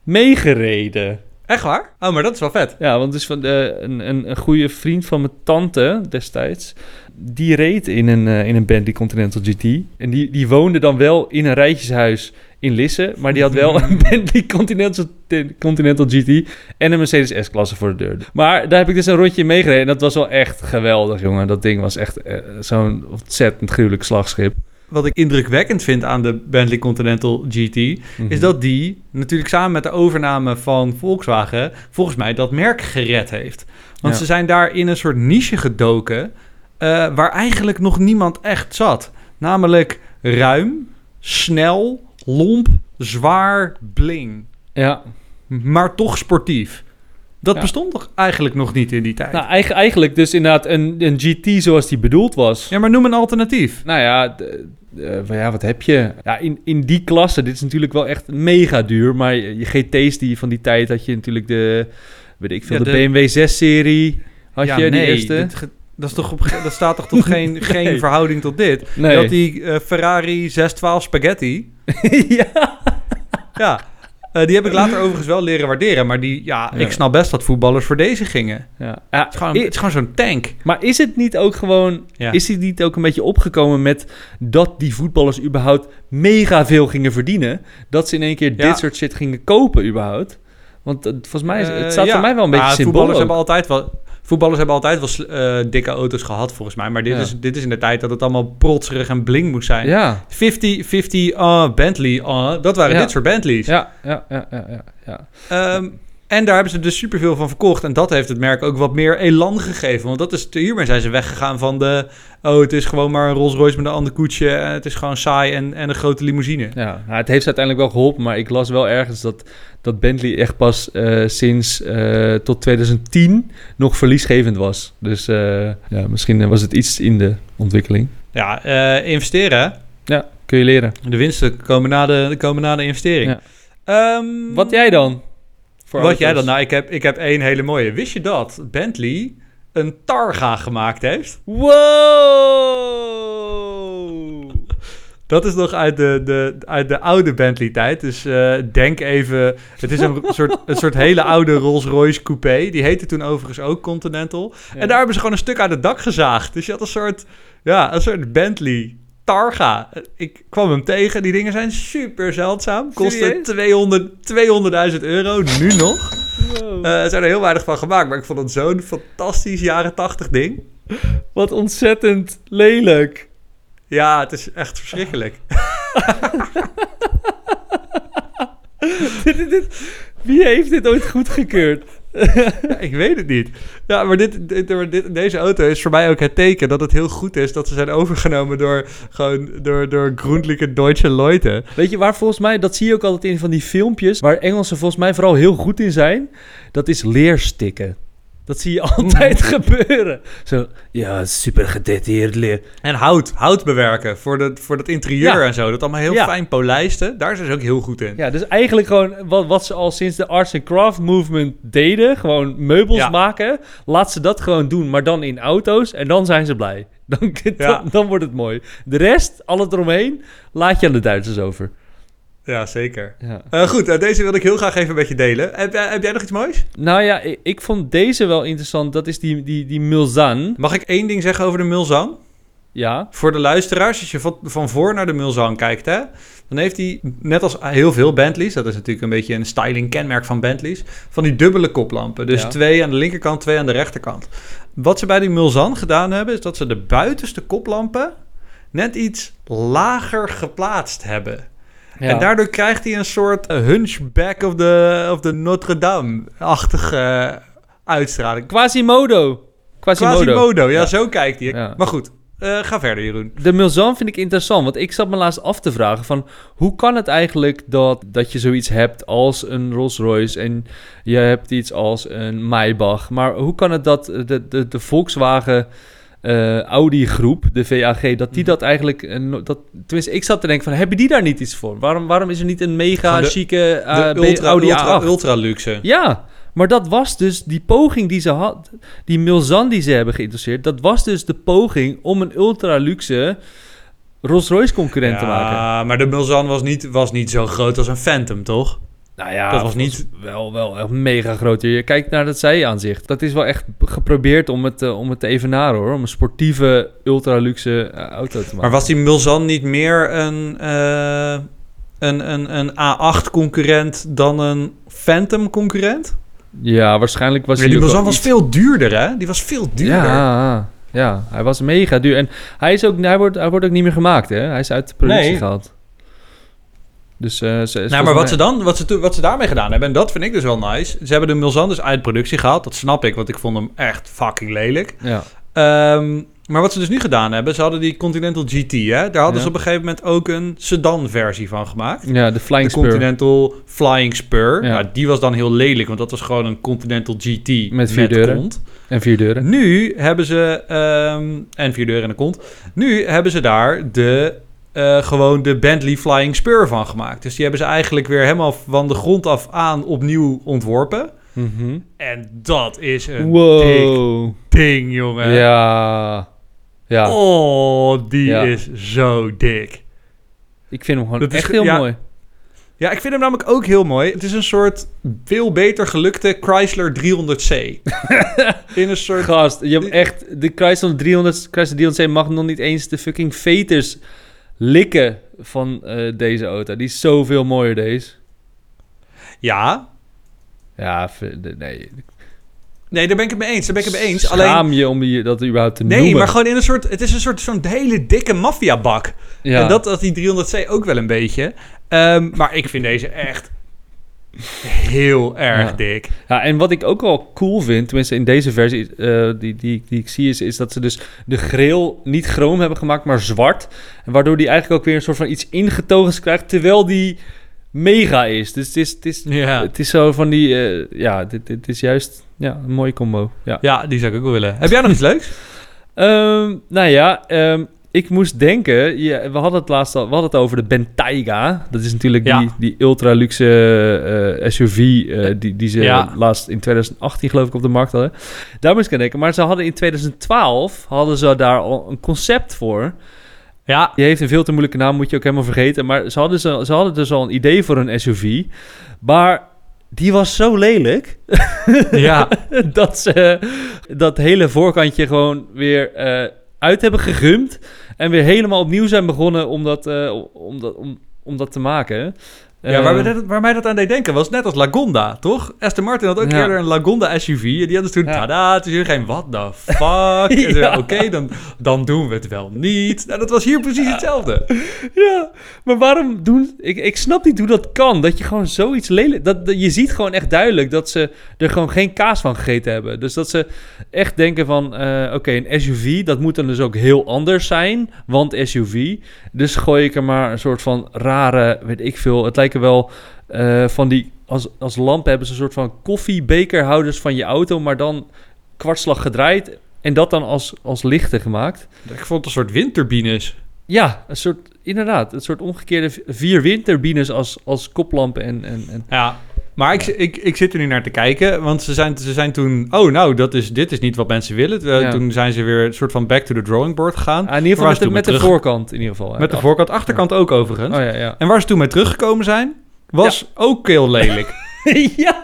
meegereden. Echt waar? Oh, maar dat is wel vet. Ja, want dus van een, een, een goede vriend van mijn tante destijds, die reed in een, eh, in een Bentley Continental GT. En die, die woonde dan wel in een rijtjeshuis in Lisse, maar die had wel een Bentley Continental, Continental GT en een Mercedes S-klasse voor de deur. Maar daar heb ik dus een rondje in meegereden en dat was wel echt geweldig, jongen. Dat ding was echt eh, zo'n ontzettend gruwelijk slagschip. Wat ik indrukwekkend vind aan de Bentley Continental GT... Mhm. is dat die natuurlijk samen met de overname van Volkswagen... volgens mij dat merk gered heeft. Want Ja. ze zijn daar in een soort niche gedoken... eh, waar eigenlijk nog niemand echt zat. Namelijk ruim, snel, lomp, zwaar, bling. Ja, Maar toch sportief. Dat Ja. bestond toch eigenlijk nog niet in die tijd? nou eigen- eigenlijk dus inderdaad een, een GT zoals die bedoeld was. Ja, maar noem een alternatief. Nou ja, eh, van ja, wat heb je? Ja, in, in die klasse, dit is natuurlijk wel echt mega duur. Maar je GT's die van die tijd had je natuurlijk de, weet ik veel, Ja, de, de- BMW 6-serie. Had ja, je die nee, eerste? dit ge- dat, is toch op, dat staat toch tot geen, geen verhouding tot dit? Nee. Je had die eh, Ferrari 612 Spaghetti. ja. Ja, eh, die heb ik later overigens wel leren waarderen. Maar die, ja, Ja. ik snap best dat voetballers voor deze gingen. Ja. Ja, Het is gewoon, zo'n tank. Maar is het niet ook gewoon... Ja. Is het niet ook een beetje opgekomen met... dat die voetballers überhaupt mega veel gingen verdienen? Dat ze in één keer dit soort shit gingen kopen überhaupt? Want eh, volgens mij... is- Eh, het staat ja. voor mij wel een beetje Ah, symbool voetballers ook. hebben altijd wel... Voetballers hebben altijd wel eh, dikke auto's gehad, volgens mij. Maar dit, Ja. is, dit is in de tijd dat het allemaal protserig en bling moest zijn. Ja. 50, 50 ah, Bentley, ah, dat waren dit soort Bentleys. Ja, ja, ja, ja, ja, ja. En daar hebben ze dus superveel van verkocht. En dat heeft het merk ook wat meer elan gegeven. Want dat is, hiermee zijn ze weggegaan van de... Oh, het is gewoon maar een Rolls Royce met een ander koetsje. En het is gewoon saai en, en een grote limousine. Ja, nou, het heeft ze uiteindelijk wel geholpen, maar ik las wel ergens dat, dat Bentley echt pas eh, sinds eh, tot 2010 nog verliesgevend was. Dus eh, ja, misschien eh, was het iets in de ontwikkeling. Ja, eh, investeren. Ja, kun je leren. De winsten komen na de, komen na de investering. Ja. Ehm, Wat jij dan? Wat jij dan? Nou, ik heb, ik heb één hele mooie. Wist je dat Bentley een Targa gemaakt heeft? Wow! Dat is nog uit de, de, uit de oude Bentley-tijd. Dus eh, denk even... Het is een soort, een soort hele oude Rolls-Royce coupé. Die heette toen overigens ook Continental. Ja. En daar hebben ze gewoon een stuk uit het dak gezaagd. Dus je had een soort... Ja, een soort Bentley Targa. Ik kwam hem tegen. Die dingen zijn super zeldzaam. Kosten Serieus? 200 200.000 euro. Nu nog. Wow. Eh, er zijn er heel weinig van gemaakt. Maar ik vond het zo'n fantastisch jaren 80 ding. Wat ontzettend lelijk. Ja, het is echt verschrikkelijk. Dit- dit- dit- Wie heeft dit ooit goedgekeurd? Ik weet het niet. Ja, maar dit, dit, deze auto is voor mij ook het teken dat het heel goed is dat ze zijn overgenomen door, gewoon, door, door Grundliche Deutsche Leute. Weet je waar volgens mij, dat zie je ook altijd in van die filmpjes, waar Engelsen volgens mij vooral heel goed in zijn, dat is leerstikken. Dat zie je altijd gebeuren. Zo, ja, super gedetailleerd leer. En hout, hout bewerken voor, de, voor dat interieur Ja. en zo. Dat allemaal heel Ja. fijn polijsten. Daar zijn ze ook heel goed in. Ja, dus eigenlijk gewoon wat, wat ze al sinds de arts and craft movement deden, gewoon meubels Ja. maken, laat ze dat gewoon doen, maar dan in auto's en dan zijn ze blij. Dan, dan, Ja. dan wordt het mooi. De rest, al het eromheen, laat je aan de Duitsers over. Ja, zeker. Ja. Eh, goed, eh, deze wil ik heel graag even met je delen. Heb, jij- heb jij nog iets moois? Nou ja, ik, ik vond deze wel interessant. Dat is die, die, die Mulzan. Mag ik één ding zeggen over de Mulzan? Ja. Voor de luisteraars, als je van, van voor naar de Mulzan kijkt, hè, dan heeft hij, net als heel veel Bentleys, dat is natuurlijk een beetje een styling kenmerk van Bentleys, van die dubbele koplampen. Dus Ja. twee aan de linkerkant, twee aan de rechterkant. Wat ze bij die Mulzan gedaan hebben, is dat ze de buitenste koplampen net iets lager geplaatst hebben. Ja. En daardoor krijgt hij een soort eh, hunchback of the, of the Notre Dame-achtige eh, uitstraling. Quasimodo. Quasimodo. Quasimodo, ja, Ja. zo kijkt hij. Ja. Maar goed, eh, ga verder Jeroen. De Mulzan vind ik interessant, want ik zat me laatst af te vragen van... hoe kan het eigenlijk dat, dat je zoiets hebt als een Rolls Royce en je hebt iets als een Maybach... maar hoe kan het dat de, de, de Volkswagen eh, Audi groep, de VAG, dat die Mhm. dat eigenlijk... eh, dat, tenminste, ik zat te denken van, hebben die daar niet iets voor? Waarom, waarom is er niet een mega de- chique eh, De B- ultra, Audi ultra, A8? ultra luxe. Ja, maar dat was dus die poging die ze had, die Milzan die ze hebben geïnteresseerd, dat was dus de poging om een ultra luxe Rolls-Royce concurrent te maken. Ja, maar de Mulzan was niet, was niet zo groot als een Phantom, toch? Nou ja, dat was niet- wel, wel echt mega groot. Je kijkt naar dat zijaanzicht. Dat is wel echt geprobeerd om het, eh, om het te evenaren hoor, om een sportieve ultra luxe eh, auto te maken. Maar was die Mulzan niet meer een, eh, een, een, een A8-concurrent dan een Phantom-concurrent? Ja, waarschijnlijk was Ja, hij die ook Mulzan was iets- veel duurder, hè? Die was veel duurder. Ja, ja, hij was mega duur. En hij, is ook, hij, wordt, hij wordt ook niet meer gemaakt, hè? Hij is uit de productie Nee. gehaald. Dus, eh, ze, Nou, maar wat ze, dan, wat, ze, wat ze daarmee gedaan hebben, en dat vind ik dus wel nice. Ze hebben de Mulzan dus uit productie gehaald. Dat snap ik, want ik vond hem echt fucking lelijk. Ja, Ehm, maar wat ze dus nu gedaan hebben, ze hadden die Continental GT, hè? Daar hadden Ja. ze op een gegeven moment ook een sedan-versie van gemaakt. ja de Flying de Spur. Continental Flying Spur. Ja. Nou, die was dan heel lelijk, want dat was gewoon een Continental GT Met vier deuren. kont. En vier deuren. Nu hebben ze, ehm, en vier deuren en een kont. Nu hebben ze daar de eh, gewoon de Bentley Flying Spur van gemaakt. Dus die hebben ze eigenlijk weer helemaal van de grond af aan opnieuw ontworpen. Mhm. En dat is een dik ding, jongen. Ja. Ja. Oh, die Ja. is zo dik. Ik vind hem gewoon Dat echt heel ja. mooi. Ja, ik vind hem namelijk ook heel mooi. Het is een soort veel beter gelukte Chrysler 300C. In een soort... Gast, je hebt echt... De Chrysler 300, Chrysler 300C mag nog niet eens de fucking veters likken van eh, deze auto. Die is zoveel mooier, deze. Ja, Ja, nee. nee, daar ben ik het mee eens. Daar ben ik het mee eens. Alleen, Schaam je om je dat überhaupt te nee, noemen. maar gewoon in een soort... Het is een soort zo'n hele dikke maffiabak. Ja. En dat had die 300C ook wel een beetje. Ehm, maar ik vind deze echt heel erg Ja. dik. Ja, en wat ik ook wel cool vind, tenminste in deze versie eh, die, die, die ik zie, is, is dat ze dus de grill niet chroom hebben gemaakt, maar zwart. En waardoor die eigenlijk ook weer een soort van iets ingetogens krijgt, terwijl die mega is. Dus het is, het is, Ja. het is zo van die, eh, ja, dit, dit is juist ja, een mooie combo. Ja. ja, die zou ik ook willen. Heb jij nog iets leuks? Ehm, nou ja, ehm, ik moest denken, ja, we hadden het laatst al, we hadden het over de Bentayga. Dat is natuurlijk Ja. die, die ultra luxe eh, SUV eh, die, die ze Ja. laatst in 2018 geloof ik op de markt hadden. Daar moest ik aan denken. Maar ze hadden in 2012 hadden ze daar al een concept voor. Ja, Die heeft een veel te moeilijke naam, moet je ook helemaal vergeten. Maar ze hadden, ze, ze hadden dus al een idee voor een SUV. Maar die was zo lelijk ja. dat ze dat hele voorkantje gewoon weer eh, uit hebben gegumd. En weer helemaal opnieuw zijn begonnen om dat, eh, om dat, om, om dat te maken. Ja, waar, we Eh, dat, waar mij dat aan deed denken was net als Lagonda, toch? Aston Martin had ook Ja. eerder een Lagonda SUV. En die hadden toen, Ja. tada, het is hier geen what the fuck. Ja. Oké, dan, dan doen we het wel niet. Nou, dat was hier precies hetzelfde. Ja, maar waarom doen... Ik, ik snap niet hoe dat kan. Dat je gewoon zoiets lelijk... Dat, dat- je ziet gewoon echt duidelijk dat ze er gewoon geen kaas van gegeten hebben. Dus dat ze echt denken van... eh, Oké, een SUV, dat moet dan dus ook heel anders zijn. Want SUV. Dus gooi ik er maar een soort van rare... Weet ik veel. Het lijken wel eh, van die... Als, als lampen hebben ze een soort van koffiebekerhouders van je auto... Maar dan kwartslag gedraaid... En dat dan als, als lichten gemaakt. Ik vond het een soort windturbines. Ja, een soort, inderdaad, een soort omgekeerde vier windturbines als, als koplampen en, en, en Ja. Maar ik, ik, ik zit er nu naar te kijken, want ze zijn, ze zijn toen... Oh, nou, dat is, dit is niet wat mensen willen. Eh. Toen zijn ze weer een soort van back to the drawing board gegaan. Ah, in ieder geval met de, voorkant in ieder geval. hè. Met de voorkant, achterkant ook overigens. Oh ja, ja. En waar ze toen mee teruggekomen zijn, was ook heel lelijk. ja.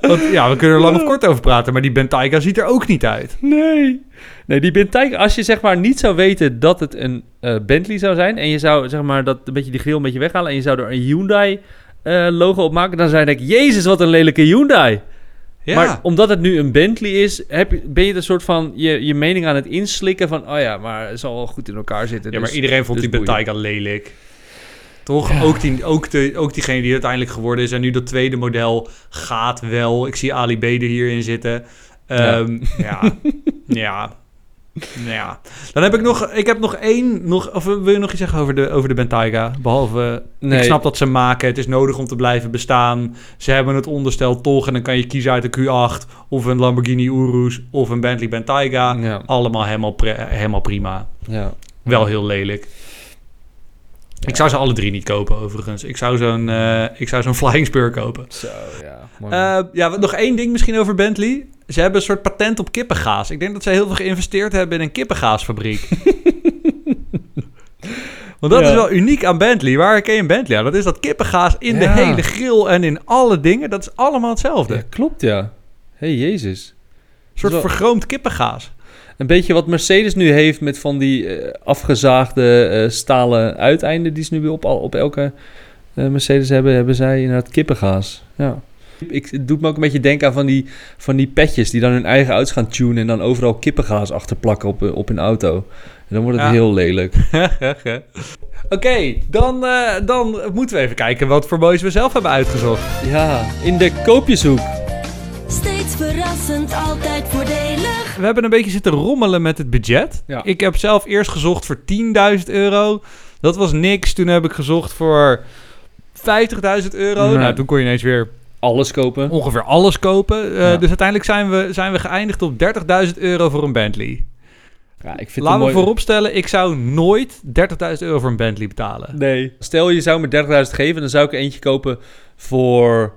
Want ja, we kunnen er lang of kort over praten, maar die Bentayga ziet er ook niet uit. Nee. Nee, die Bentayga, als je zeg maar niet zou weten dat het een eh, Bentley zou zijn... en je zou zeg maar dat een beetje die grill een beetje weghalen... en je zou er een Hyundai eh, logo op maken... dan je denken, jezus, wat een lelijke Hyundai. Ja, Maar omdat het nu een Bentley is... Heb, ben je een soort van je, je mening aan het inslikken van... oh ja, maar het zal wel goed in elkaar zitten. ja maar dus- iedereen vond dus die. Bentayga lelijk. Toch? Ook, die, ook, de, ook diegene die uiteindelijk geworden is. En nu dat tweede model gaat wel. Ik zie Ali B er hierin zitten. Ehm, ja. ja. Ja. Dan heb ik nog, ik heb nog één, nog, of wil je nog iets zeggen over de, over de Bentayga? Behalve, Nee. ik snap dat ze maken, het is nodig om te blijven bestaan. Ze hebben het onderstel toch en dan kan je kiezen uit een Q8 of een Lamborghini Urus of een Bentley Bentayga. Ja, Allemaal helemaal, helemaal prima. ja. Wel heel lelijk. Ik zou ze alle drie niet kopen, overigens. Ik zou zo'n eh, ik zou zo'n Flying Spur kopen. Zo, ja. Eh, ja, nog één ding misschien over Bentley. Ze hebben een soort patent op kippengaas. Ik denk dat ze heel veel geïnvesteerd hebben in een kippengaasfabriek. Want dat Ja. is wel uniek aan Bentley. Waar ken je een Bentley aan? Dat is dat kippengaas in de hele grill en in alle dingen. Dat is allemaal hetzelfde. ja, Een klopt, ja. hey, jezus. soort Zo. vergroomd kippengaas. Een beetje wat Mercedes nu heeft met van die eh, afgezaagde eh, stalen uiteinden... die ze nu weer op, op elke eh, Mercedes hebben, hebben zij inderdaad kippengaas. Ja. Ik, het doet me ook een beetje denken aan van die, van die petjes... die dan hun eigen auto's gaan tunen... en dan overal kippengaas achterplakken op, eh, op hun auto. En dan wordt het Ja. heel lelijk. Oké, dan, eh, dan moeten we even kijken wat voor moois we zelf hebben uitgezocht. Ja, in de koopjeshoek. Steeds verrassend, altijd voordelig. We hebben een beetje zitten rommelen met het budget. Ja. Ik heb zelf eerst gezocht voor 10.000 euro. Dat was niks. Toen heb ik gezocht voor 50.000 euro. Nee. Nou, toen kon je ineens weer Alles kopen. ongeveer alles kopen. Eh, Ja. Dus uiteindelijk zijn we, zijn we geëindigd op 30.000 euro voor een Bentley. Ja, ik vind Laten het we mooi. vooropstellen, ik zou nooit 30.000 euro voor een Bentley betalen. Nee. Stel je zou me 30.000 geven, dan zou ik er eentje kopen voor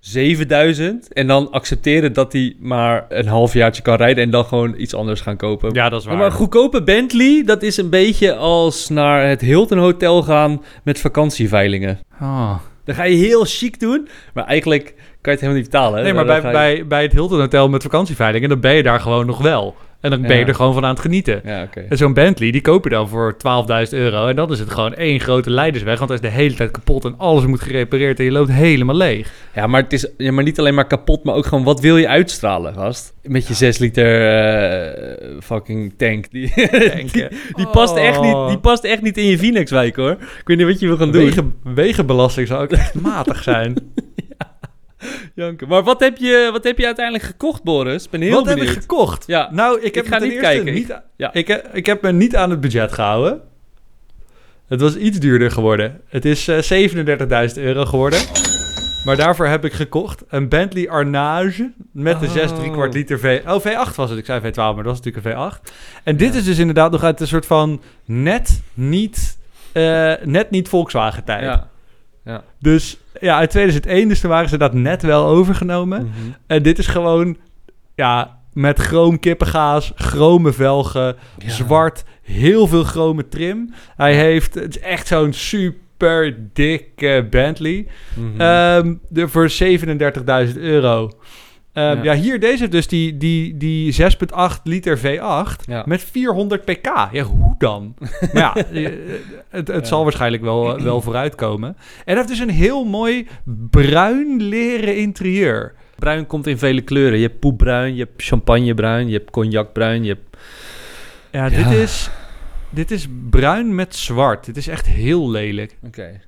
7000 en dan accepteren dat hij maar een halfjaartje kan rijden en dan gewoon iets anders gaan kopen. Ja, dat is waar. Maar een goedkope Bentley, dat is een beetje als naar het Hilton Hotel gaan met vakantieveilingen. Ah. Dan ga je heel chic doen, maar eigenlijk kan je het helemaal niet betalen. hè? Nee, maar bij, je- bij, bij het Hilton Hotel met vakantieveilingen, dan ben je daar gewoon nog wel. En dan ben je er gewoon van aan het genieten. En zo'n Bentley, die koop je dan voor 12.000 euro. En dan is het gewoon één grote leidersweg. Want hij is de hele tijd kapot en alles moet gerepareerd. En je loopt helemaal leeg. Ja, maar het is ja, maar niet alleen maar kapot, maar ook gewoon wat wil je uitstralen, gast? Met je 6 liter eh, fucking tank. Die, die, die past echt niet, die past echt niet in je Phoenixwijk, hoor. Ik weet niet wat je wil gaan doen. Wegen, wegenbelasting zou ook echt matig zijn. Janken. Maar wat heb, je, wat heb je uiteindelijk gekocht, Boris? Ik ben heel Wat heb ik gekocht? Ja. Nou, ik heb ga me ten niet kijken. Niet, Ja. ik, ik heb me niet aan het budget gehouden. Het was iets duurder geworden. Het is eh 37.000 euro geworden. Maar daarvoor heb ik gekocht een Bentley Arnage met de 6 Oh. 3 kwart liter V... Oh, V8 was het. Ik zei V12, maar dat was natuurlijk een V8. En dit is dus inderdaad nog uit een soort van net niet, eh, net niet Volkswagen tijd. Ja. Dus ja, uit 2001, dus toen waren ze dat net wel overgenomen. Mhm. En dit is gewoon, ja, met chroom kippengaas, chrome velgen, Ja. zwart, heel veel chrome trim. Hij heeft, het is echt zo'n super dikke Bentley. Mhm. Ehm, de, voor 37.000 euro. Ehm, Ja. ja. hier, deze dus die, die, die 6,8 liter V8 Ja. met 400 pk. Ja, hoe dan? maar ja, eh, het, het Ja. zal waarschijnlijk wel, wel vooruitkomen. En heeft dus een heel mooi bruin leren interieur. Bruin komt in vele kleuren. Je hebt poepbruin, je hebt champagnebruin, je hebt cognacbruin, je hebt... Ja. Dit, is, dit is bruin met zwart. Dit is echt heel lelijk. Oké.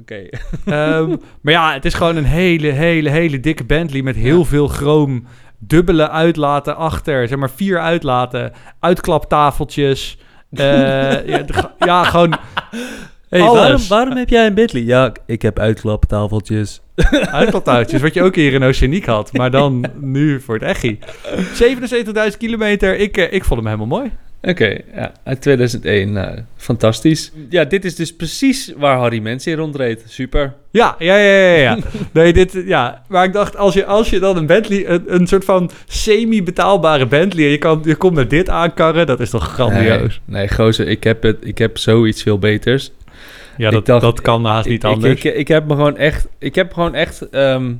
Oké. Ehm, maar ja, het is gewoon een hele, hele, hele dikke Bentley met heel Ja. veel chroom. Dubbele uitlaten achter, zeg maar vier uitlaten. Uitklaptafeltjes. Eh, ja, ja, gewoon Hey, Alles. waarom, waarom heb jij een Bentley? Ja, ik heb uitklaptafeltjes. uitklaptouwtjes. wat je ook hier in Oceaniek had. Maar dan nu voor het echi. 77.000 kilometer. Ik, eh, ik vond hem helemaal mooi. Oké, ja, uit 2001. Nou, fantastisch. Ja, dit is dus precies waar Harry Mens in rondreed. Super. Ja, ja, ja, ja. ja. Nee, dit, ja. Maar ik dacht, als je, als je dan een Bentley, een, een soort van semi-betaalbare Bentley, en je, kan, je komt met dit aankarren, dat is toch grandioos. Nee, nee gozer, ik heb, het, ik heb zoiets veel beters. Ja, dat, dacht- dat kan haast niet ik, anders. Ik, ik, ik heb me gewoon echt... Ik heb gewoon echt... ehm,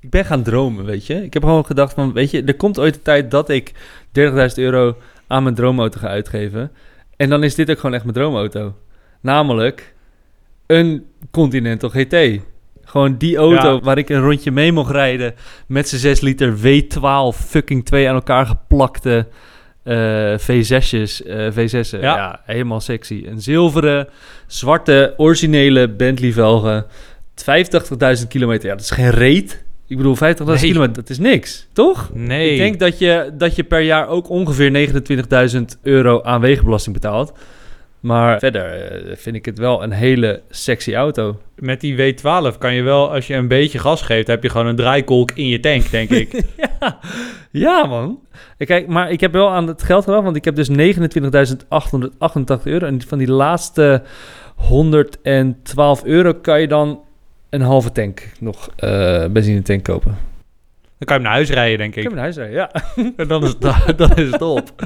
ik ben gaan dromen, weet je. Ik heb gewoon gedacht van... Weet je, er komt ooit een tijd dat ik 30.000 euro aan mijn droomauto ga uitgeven. En dan is dit ook gewoon echt mijn droomauto. Namelijk een Continental GT. Gewoon die auto Ja. waar ik een rondje mee mocht rijden... met zijn 6 liter W12 fucking twee aan elkaar geplakte... eh, V6'jes, eh, V6'en. Ja. Ja. helemaal sexy. Een zilveren, zwarte, originele Bentley velgen. 85.000 kilometer. Ja, dat is geen reet. Ik bedoel, 50.000 Nee. kilometer, dat is niks, toch? nee. Ik denk dat je, dat je per jaar ook ongeveer 29.000 euro aan wegenbelasting betaalt. Maar verder eh, vind ik het wel een hele sexy auto. Met die W12 kan je wel, als je een beetje gas geeft, heb je gewoon een draaikolk in je tank, denk ik. ja. ja, man. Eh, Kijk, maar ik heb wel aan het geld gedaan, want ik heb dus 29.888 euro. En van die laatste 112 euro kan je dan een halve tank nog eh benzine tank kopen. Dan kan je hem naar huis rijden, denk Ik ik. heb een huisrijden, ja. En dan is het, dan is het op.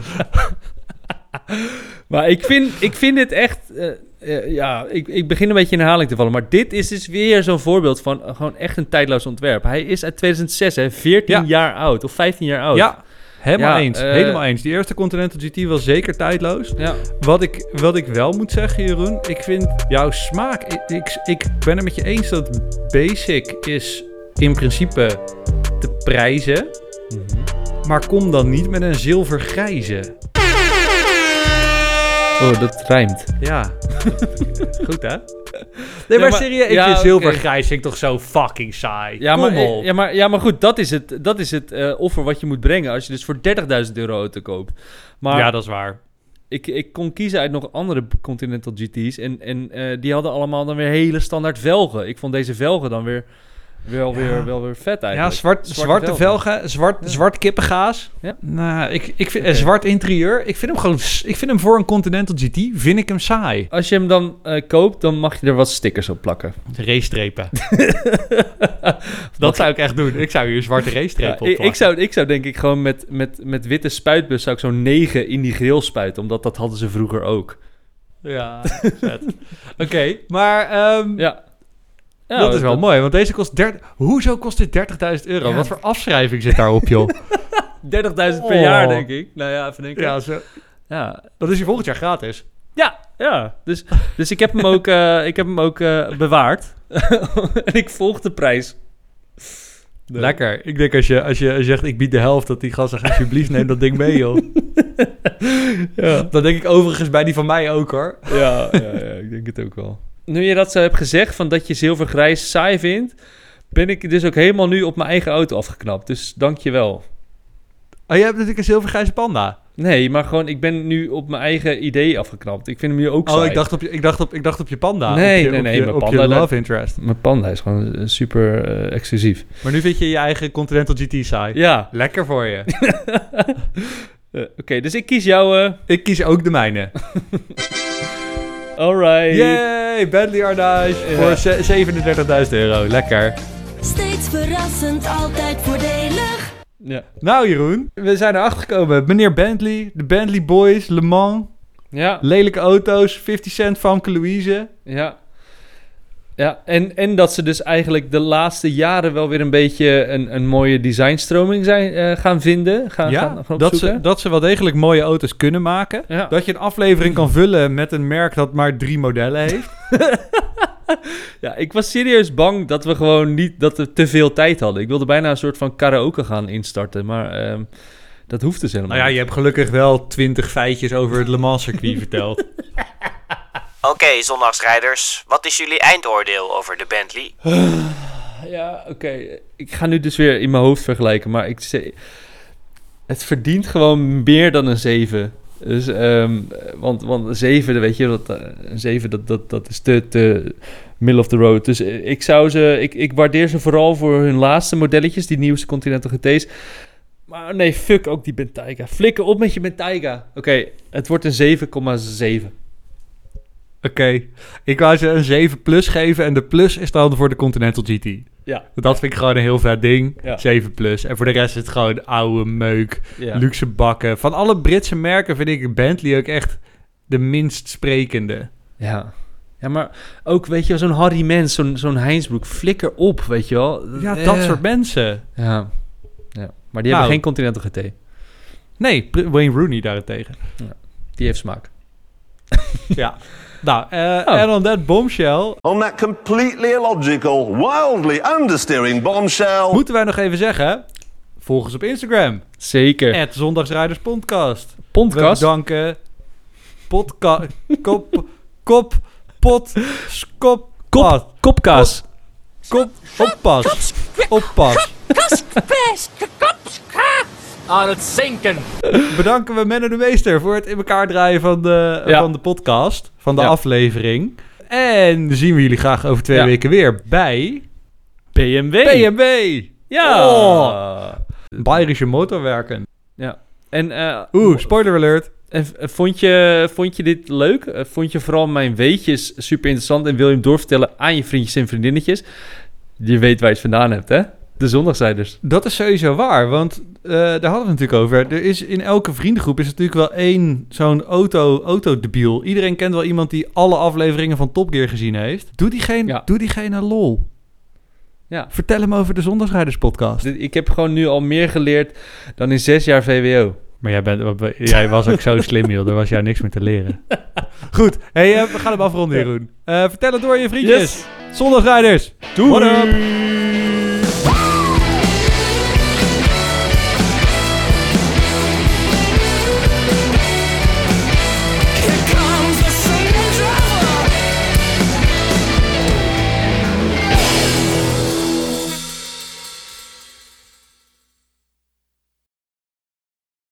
Maar ik vind, ik vind dit echt... eh, eh, ja, ik, ik begin een beetje in herhaling te vallen. Maar dit is dus weer zo'n voorbeeld van eh, gewoon echt een tijdloos ontwerp. Hij is uit 2006, hè, 14 Ja. jaar oud of 15 jaar oud. Ja, helemaal Ja, eens. eh, helemaal eens. Die eerste Continental GT was zeker tijdloos. Ja. Wat ik, wat ik wel moet zeggen, Jeroen, ik vind jouw smaak... Ik, ik, ik ben het met je eens dat basic is in principe te prijzen. Maar kom dan niet met een zilvergrijze. Oh, dat rijmt. Ja. Goed, hè? Nee, maar, serieus, ik ja, vind oké. zilvergrijs vind ik toch zo fucking saai. Ja, Kom maar, op. ja, maar, ja, maar goed, dat is het, dat is het eh, offer wat je moet brengen als je dus voor 30.000 euro auto koopt. Maar ja, dat is waar. ik, ik kon kiezen uit nog andere Continental GT's en, en eh, die hadden allemaal dan weer hele standaard velgen. Ik vond deze velgen dan weer wel, weer, wel weer vet Ja, eigenlijk. zwart, zwarte, velgen, zwart, zwart kippengaas. Ja. Nou, ik, ik vind, en zwart interieur. Ik vind hem gewoon, ik vind hem voor een Continental GT, vind ik hem saai. Als je hem dan eh, koopt, dan mag je er wat stickers op plakken. Racestrepen. dat zou ik echt doen. Ik zou hier een zwarte race-streep Ja, ik, ik, zou, ik zou denk ik gewoon met, met, met witte spuitbus zou ik zo'n 9 in die grill spuiten. Omdat dat hadden ze vroeger ook. Ja. Oké, maar ehm, Ja. Ja, dat is wel mooi, want deze kost 30... Hoezo kost dit 30.000 euro? Ja. Wat voor afschrijving zit daarop, joh? 30.000 per Oh. jaar, denk ik. Nou ja, even denken. ja, zo, Ja, dat is hier volgend jaar gratis. ja. ja. Dus, dus ik heb hem ook, eh, ik heb hem ook eh, bewaard. en ik volg de prijs. Nee. Lekker. Ik denk als je, als je zegt, ik bied de helft, dat die gast zegt, alsjeblieft neem dat ding mee, joh. Ja. Dat denk ik overigens bij die van mij ook, hoor. Ja, ja, ja, ik denk het ook wel. Nu je dat zo hebt gezegd, van dat je zilvergrijs saai vindt... ben ik dus ook helemaal nu op mijn eigen auto afgeknapt. Dus dank je wel. Oh, jij hebt natuurlijk een zilvergrijze panda. Nee, maar gewoon, ik ben nu op mijn eigen idee afgeknapt. Ik vind hem nu ook Oh, saai. ik dacht op je, ik dacht op, ik dacht op je panda. Nee, je, nee, nee, je, mijn panda, je love interest. Mijn panda is gewoon eh, super eh, exclusief. Maar nu vind je je eigen Continental GT saai. Ja, Lekker voor je. Eh, oké, dus ik kies jou. ik kies ook de mijne. alright. Yay, Bentley Ardage Ja. voor ze- 37.000 euro. Lekker. Steeds verrassend, altijd voordelig. Ja. Nou Jeroen, we zijn erachter gekomen. Meneer Bentley, de Bentley Boys, Le Mans, Ja, lelijke auto's, 50 Cent, Famke Louise. ja. Ja, en, en dat ze dus eigenlijk de laatste jaren wel weer een beetje een, een mooie designstroming zijn, eh, gaan vinden. Gaan, ja, gaan, gaan dat, ze, dat ze wel degelijk mooie auto's kunnen maken. Ja. Dat je een aflevering kan vullen met een merk dat maar drie modellen heeft. ja, ik was serieus bang dat we gewoon niet, dat we te veel tijd hadden. Ik wilde bijna een soort van karaoke gaan instarten, maar ehm, dat hoeft dus helemaal Nou ja, niet. je hebt gelukkig wel 20 feitjes over het Le Mans circuit verteld. Oké, zondagsrijders, wat is jullie eindoordeel over de Bentley? Ja, oké. Ik ga nu dus weer in mijn hoofd vergelijken, maar ik. Het verdient gewoon meer dan een 7. Dus, ehm, want, want een 7, weet je, dat, eh, een 7 dat, dat, dat is te, te middle of the road. Dus eh, ik zou ze... Ik, ik waardeer ze vooral voor hun laatste modelletjes, die nieuwste Continental GT's. Maar nee, fuck ook die Bentayga. Flikker op met je Bentayga. Oké, het wordt een 7,7. Oké, ik wou ze een 7 plus geven en de plus is dan voor de Continental GT. Ja. Dat vind ik gewoon een heel vet ding. Ja. 7 plus. En voor de rest is het gewoon oude meuk, ja. luxe bakken. Van alle Britse merken vind ik Bentley ook echt de minst sprekende. Ja. Ja, maar ook, weet je zo'n Harry Mens, zo'n zo'n Heinsbroek, flikker op, weet je wel. Ja, Eh. dat soort mensen. Ja. ja. Maar die Nou. hebben geen Continental GT. Nee, Wayne Rooney daarentegen. Die heeft smaak. Ja. Nou, eh Oh. en on that bombshell On that completely illogical, wildly understeering bombshell. moeten wij nog even zeggen... Volg ons op Instagram. Zeker. Het Zondagsrijders Podcast. We Podcast. bedanken. Podcast. Kop. Kop. Pot. Skop. Kop, kopkaas. Kop. Oppas. Oppas. Aan het zinken. Bedanken we Menno de Meester voor het in elkaar draaien van de, Ja. van de podcast. Van de Ja. aflevering. En zien we jullie graag over twee Ja. weken weer bij BMW. BMW. Ja. Oh. Bayerische motorwerken. Ja. En, eh, Oeh, spoiler alert. en v- vond, je, vond je dit leuk? Eh, Vond je vooral mijn weetjes super interessant en wil je hem doorvertellen aan je vriendjes en vriendinnetjes? Je weet waar je het vandaan hebt, hè? De zondagsrijders. Dat is sowieso waar, want eh, daar hadden we het natuurlijk over. Er is in elke vriendengroep is natuurlijk wel één zo'n auto, autodebiel. Iedereen kent wel iemand die alle afleveringen van Top Gear gezien heeft. Doe diegene, Ja. doe diegene lol. Ja. Vertel hem over de Zondagsrijders podcast. Ik heb gewoon nu al meer geleerd dan in zes jaar VWO. Maar jij, bent, jij was ook zo slim, joh. Er was jou niks meer te leren. Goed, hey, eh, we gaan hem afronden, Jeroen. Eh, vertel het door je vriendjes. Zondagsrijders. Doei! What up?